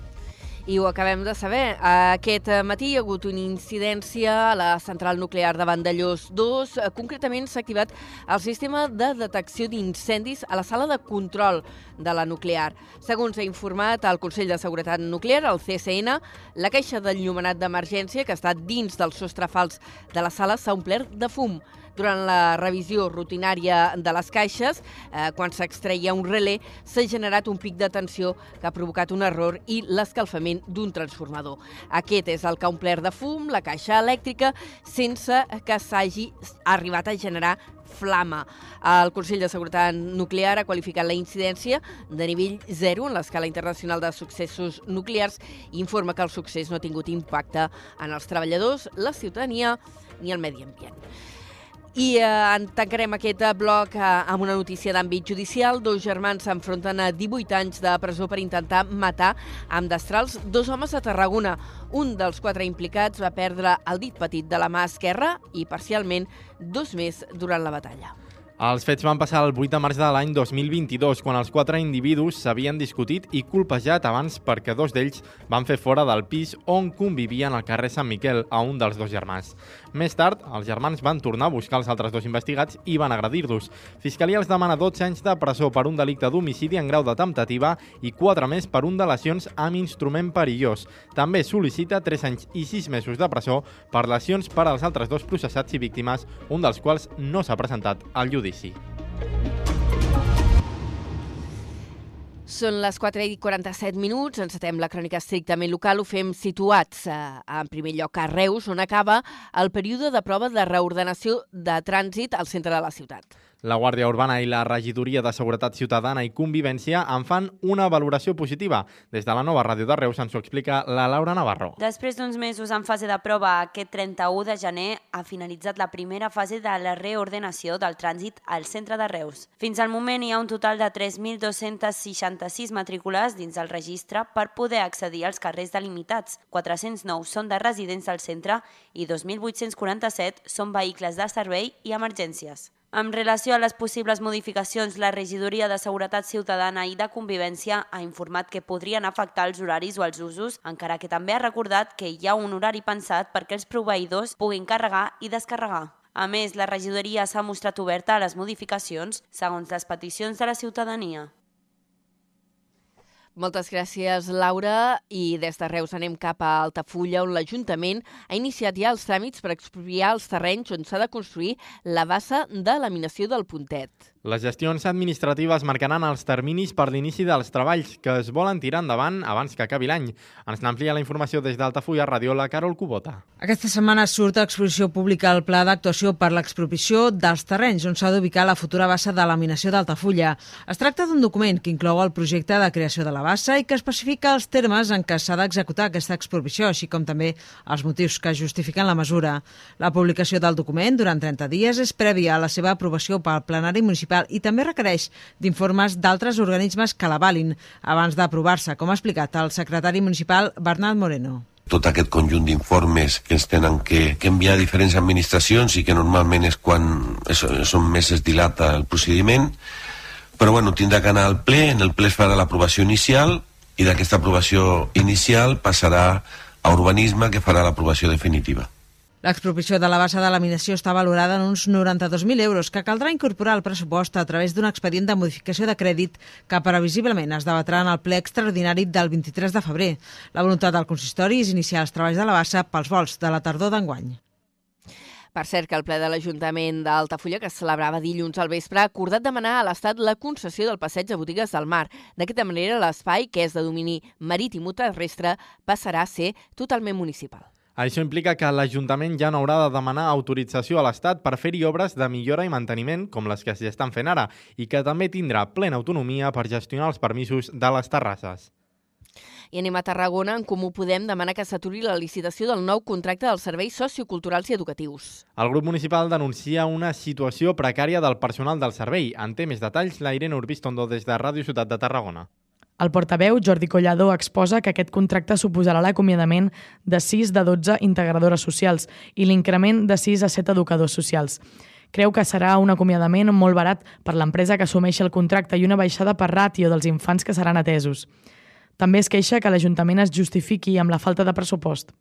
I ho acabem de saber. Aquest matí hi ha hagut una incidència a la central nuclear de Vandellós 2. Concretament s'ha activat el sistema de detecció d'incendis a la sala de control de la nuclear. Segons ha informat el Consell de Seguretat Nuclear, el CSN, la caixa d'enllumenat d'emergència que està dins del sostre fals de la sala s'ha omplert de fum durant la revisió rutinària de les caixes, eh, quan s'extreia un relé, s'ha generat un pic de tensió que ha provocat un error i l'escalfament d'un transformador. Aquest és el que ha omplert de fum la caixa elèctrica sense que s'hagi arribat a generar flama. El Consell de Seguretat Nuclear ha qualificat la incidència de nivell 0 en l'escala internacional de successos nuclears i informa que el succés no ha tingut impacte en els treballadors, la ciutadania ni el medi ambient. I eh, tancarem aquest eh, bloc eh, amb una notícia d'àmbit judicial. Dos germans s'enfronten a 18 anys de presó per intentar matar amb destrals dos homes a Tarragona. Un dels quatre implicats va perdre el dit petit de la mà esquerra i parcialment dos més durant la batalla. Els fets van passar el 8 de març de l'any 2022, quan els quatre individus s'havien discutit i colpejat abans perquè dos d'ells van fer fora del pis on convivien al carrer Sant Miquel a un dels dos germans. Més tard, els germans van tornar a buscar els altres dos investigats i van agredir-los. Fiscalia els demana 12 anys de presó per un delicte d'homicidi en grau de temptativa i 4 més per un de lesions amb instrument perillós. També sol·licita 3 anys i 6 mesos de presó per lesions per als altres dos processats i víctimes, un dels quals no s'ha presentat al judici Són les 4 i 47 minuts, encetem la crònica estrictament local, ho fem situats eh, en primer lloc a Reus, on acaba el període de prova de reordenació de trànsit al centre de la ciutat. La Guàrdia Urbana i la Regidoria de Seguretat Ciutadana i Convivència en fan una valoració positiva. Des de la nova ràdio de Reus ens ho explica la Laura Navarro. Després d'uns mesos en fase de prova, aquest 31 de gener ha finalitzat la primera fase de la reordenació del trànsit al centre de Reus. Fins al moment hi ha un total de 3.266 matrícules dins el registre per poder accedir als carrers delimitats. 409 són de residents del centre i 2.847 són vehicles de servei i emergències. En relació a les possibles modificacions, la Regidoria de Seguretat Ciutadana i de Convivència ha informat que podrien afectar els horaris o els usos, encara que també ha recordat que hi ha un horari pensat perquè els proveïdors puguin carregar i descarregar. A més, la regidoria s'ha mostrat oberta a les modificacions segons les peticions de la ciutadania. Moltes gràcies, Laura. I des de Reus anem cap a Altafulla, on l'Ajuntament ha iniciat ja els tràmits per expropiar els terrenys on s'ha de construir la bassa de laminació del Puntet. Les gestions administratives marcaran els terminis per l'inici dels treballs que es volen tirar endavant abans que acabi l'any. Ens n'amplia la informació des d'Altafulla Ràdio la Carol Cubota. Aquesta setmana surt a exposició pública el pla d'actuació per l'expropiació dels terrenys on s'ha d'ubicar la futura bassa de laminació d'Altafulla. Es tracta d'un document que inclou el projecte de creació de la bassa i que especifica els termes en què s'ha d'executar aquesta expropiació, així com també els motius que justifiquen la mesura. La publicació del document durant 30 dies és prèvia a la seva aprovació pel plenari municipal i també requereix d'informes d'altres organismes que l'avalin abans d'aprovar-se, com ha explicat el secretari municipal Bernat Moreno tot aquest conjunt d'informes que ens tenen que, que enviar a diferents administracions i que normalment és quan és, són més es dilata el procediment, però bueno, tindrà que anar al ple, en el ple es farà l'aprovació inicial i d'aquesta aprovació inicial passarà a urbanisme que farà l'aprovació definitiva. L'expropiació de la bassa de laminació està valorada en uns 92.000 euros que caldrà incorporar al pressupost a través d'un expedient de modificació de crèdit que previsiblement es debatrà en el ple extraordinari del 23 de febrer. La voluntat del consistori és iniciar els treballs de la bassa pels vols de la tardor d'enguany. Per cert, que el ple de l'Ajuntament d'Altafulla, que es celebrava dilluns al vespre, ha acordat demanar a l'Estat la concessió del passeig de botigues del mar. D'aquesta manera, l'espai, que és de domini marítim o terrestre, passarà a ser totalment municipal. Això implica que l'Ajuntament ja no haurà de demanar autorització a l'Estat per fer-hi obres de millora i manteniment, com les que s'hi estan fent ara, i que també tindrà plena autonomia per gestionar els permisos de les terrasses. I anem a Tarragona, en Comú Podem demana que s'aturi la licitació del nou contracte dels serveis socioculturals i educatius. El grup municipal denuncia una situació precària del personal del servei. En té més detalls la Irene Urbistondo des de Ràdio Ciutat de Tarragona. El portaveu, Jordi Collador, exposa que aquest contracte suposarà l'acomiadament de 6 de 12 integradores socials i l'increment de 6 a 7 educadors socials. Creu que serà un acomiadament molt barat per l'empresa que assumeixi el contracte i una baixada per ràtio dels infants que seran atesos. També es queixa que l'Ajuntament es justifiqui amb la falta de pressupost.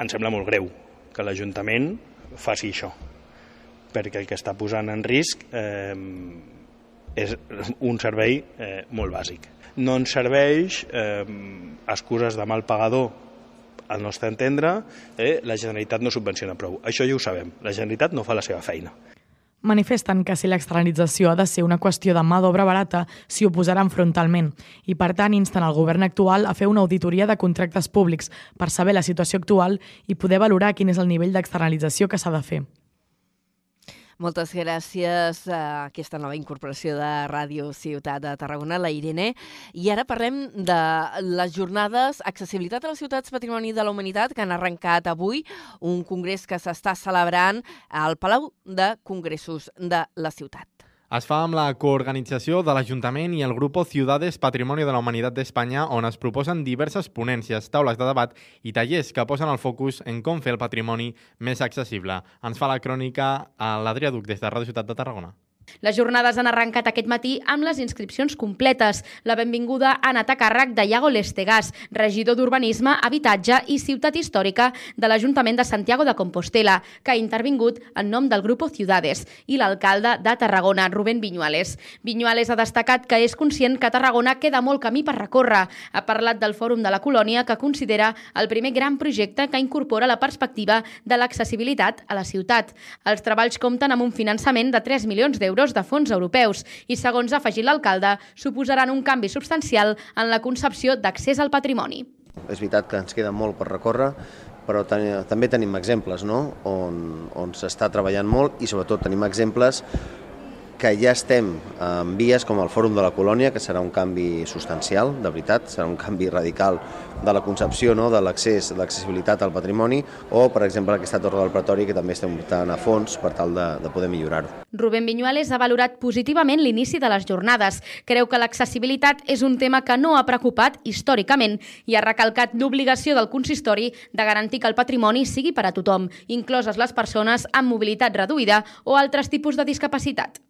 Em sembla molt greu que l'Ajuntament faci això, perquè el que està posant en risc eh, és un servei eh, molt bàsic no ens serveix eh, excuses de mal pagador al nostre entendre, eh, la Generalitat no subvenciona prou. Això ja ho sabem. La Generalitat no fa la seva feina. Manifesten que si l'externalització ha de ser una qüestió de mà d'obra barata, s'hi oposaran frontalment i, per tant, insten el govern actual a fer una auditoria de contractes públics per saber la situació actual i poder valorar quin és el nivell d'externalització que s'ha de fer. Moltes gràcies a aquesta nova incorporació de Ràdio Ciutat de Tarragona, la Irene. I ara parlem de les jornades Accessibilitat a les ciutats Patrimoni de la Humanitat que han arrencat avui, un congrés que s'està celebrant al Palau de Congressos de la ciutat. Es fa amb la coorganització de l'Ajuntament i el grup Ciudades Patrimonio de la Humanitat d'Espanya, on es proposen diverses ponències, taules de debat i tallers que posen el focus en com fer el patrimoni més accessible. Ens fa la crònica a l'Adrià Duc des de Ràdio Ciutat de Tarragona. Les jornades han arrencat aquest matí amb les inscripcions completes. La benvinguda ha anat a càrrec de Iago Lestegàs, regidor d'Urbanisme, Habitatge i Ciutat Històrica de l'Ajuntament de Santiago de Compostela, que ha intervingut en nom del Grupo Ciudades, i l'alcalde de Tarragona, Rubén Viñuales. Viñuales ha destacat que és conscient que Tarragona queda molt camí per recórrer. Ha parlat del Fòrum de la Colònia, que considera el primer gran projecte que incorpora la perspectiva de l'accessibilitat a la ciutat. Els treballs compten amb un finançament de 3 milions d'euros d'euros de fons europeus i, segons ha afegit l'alcalde, suposaran un canvi substancial en la concepció d'accés al patrimoni. És veritat que ens queda molt per recórrer, però ten també tenim exemples no? on, on s'està treballant molt i sobretot tenim exemples que ja estem en vies com el Fòrum de la Colònia, que serà un canvi substancial, de veritat, serà un canvi radical de la concepció no? de l'accés, l'accessibilitat al patrimoni, o, per exemple, aquesta Torre del Pretori, que també estem optant a fons per tal de, de poder millorar-ho. Rubén Viñuales ha valorat positivament l'inici de les jornades. Creu que l'accessibilitat és un tema que no ha preocupat històricament i ha recalcat l'obligació del consistori de garantir que el patrimoni sigui per a tothom, incloses les persones amb mobilitat reduïda o altres tipus de discapacitat.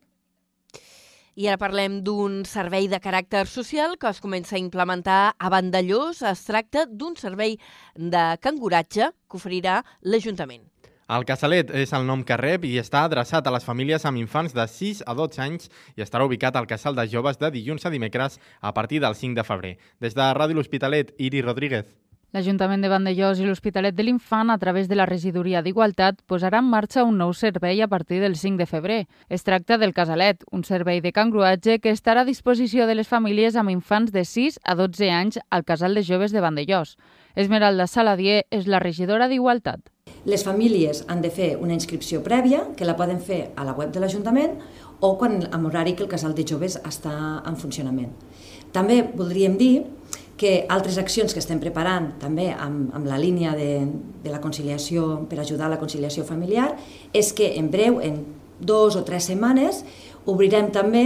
I ara parlem d'un servei de caràcter social que es comença a implementar a Vandellós. Es tracta d'un servei de canguratge que oferirà l'Ajuntament. El Casalet és el nom que rep i està adreçat a les famílies amb infants de 6 a 12 anys i estarà ubicat al Casal de Joves de dilluns a dimecres a partir del 5 de febrer. Des de Ràdio L'Hospitalet, Iri Rodríguez. L'Ajuntament de Vandellós i l'Hospitalet de l'Infant, a través de la Regidoria d'Igualtat, posarà en marxa un nou servei a partir del 5 de febrer. Es tracta del Casalet, un servei de cangruatge que estarà a disposició de les famílies amb infants de 6 a 12 anys al Casal de Joves de Vandellós. Esmeralda Saladier és la regidora d'Igualtat. Les famílies han de fer una inscripció prèvia, que la poden fer a la web de l'Ajuntament o quan, amb horari que el casal de joves està en funcionament. També voldríem dir que altres accions que estem preparant també amb, amb la línia de, de la conciliació per ajudar a la conciliació familiar és que en breu, en dos o tres setmanes, obrirem també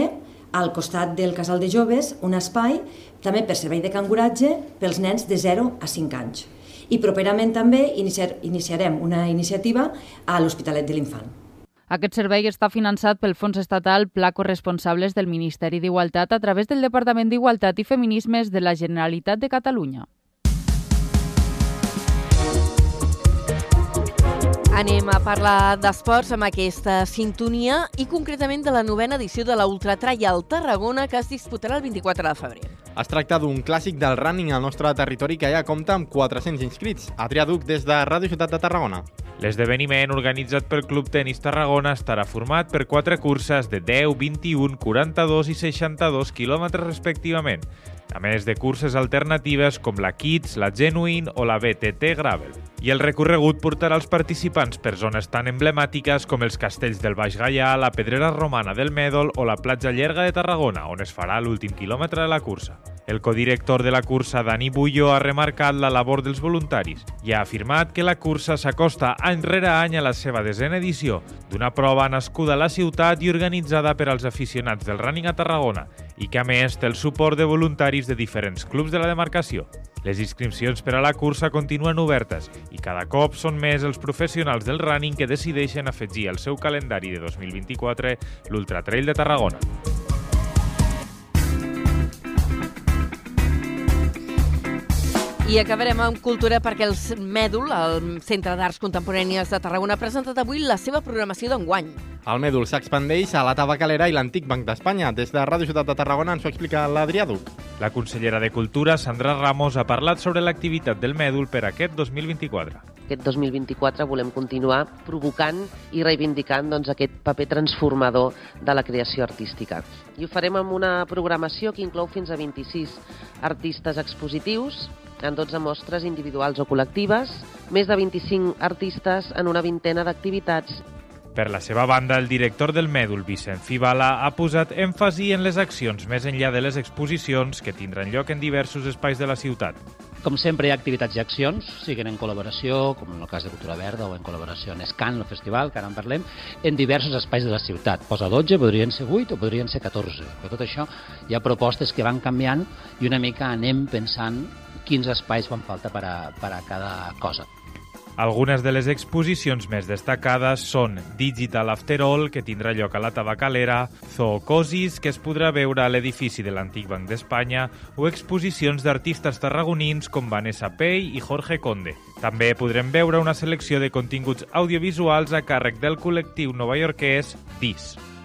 al costat del casal de joves un espai també per servei de canguratge pels nens de 0 a 5 anys. I properament també iniciar, iniciarem una iniciativa a l'Hospitalet de l'Infant. Aquest servei està finançat pel Fons Estatal Pla Corresponsables del Ministeri d'Igualtat a través del Departament d'Igualtat i Feminismes de la Generalitat de Catalunya. Anem a parlar d'esports amb aquesta sintonia i concretament de la novena edició de la Ultra Trial Tarragona que es disputarà el 24 de febrer. Es tracta d'un clàssic del running al nostre territori que ja compta amb 400 inscrits. Adrià Duc, des de Ràdio Ciutat de Tarragona. L'esdeveniment organitzat pel Club Tenis Tarragona estarà format per quatre curses de 10, 21, 42 i 62 quilòmetres respectivament, a més de curses alternatives com la Kids, la Genuine o la BTT Gravel. I el recorregut portarà els participants per zones tan emblemàtiques com els castells del Baix Gaià, la Pedrera Romana del Mèdol o la platja llarga de Tarragona, on es farà l'últim quilòmetre de la cursa. El codirector de la cursa, Dani Bullo, ha remarcat la labor dels voluntaris i ha afirmat que la cursa s'acosta any rere any a la seva desena edició, d'una prova nascuda a la ciutat i organitzada per als aficionats del running a Tarragona i que a més té el suport de voluntaris de diferents clubs de la demarcació. Les inscripcions per a la cursa continuen obertes i cada cop són més els professionals del running que decideixen afegir al seu calendari de 2024 l'Ultra Trail de Tarragona. I acabarem amb cultura perquè el Mèdul, el Centre d'Arts Contemporànies de Tarragona, ha presentat avui la seva programació d'enguany. El Mèdul s'expandeix a la Tabacalera i l'Antic Banc d'Espanya. Des de Ràdio Ciutat de Tarragona ens ho explica l'Adrià Duc. La consellera de Cultura, Sandra Ramos, ha parlat sobre l'activitat del Mèdul per aquest 2024. Aquest 2024 volem continuar provocant i reivindicant doncs, aquest paper transformador de la creació artística. I ho farem amb una programació que inclou fins a 26 artistes expositius, en 12 mostres individuals o col·lectives, més de 25 artistes en una vintena d'activitats per la seva banda, el director del Mèdul, Vicent Fibala, ha posat èmfasi en les accions més enllà de les exposicions que tindran lloc en diversos espais de la ciutat. Com sempre, hi ha activitats i accions, siguin en col·laboració, com en el cas de Cultura Verda, o en col·laboració en Escan, el festival, que ara en parlem, en diversos espais de la ciutat. Posa 12, podrien ser 8 o podrien ser 14. Per tot això, hi ha propostes que van canviant i una mica anem pensant quins espais fan falta per a, per a cada cosa. Algunes de les exposicions més destacades són Digital After All, que tindrà lloc a la Tabacalera, Zoocosis, que es podrà veure a l'edifici de l'Antic Banc d'Espanya, o exposicions d'artistes tarragonins com Vanessa Pei i Jorge Conde. També podrem veure una selecció de continguts audiovisuals a càrrec del col·lectiu novaiorquès DIS.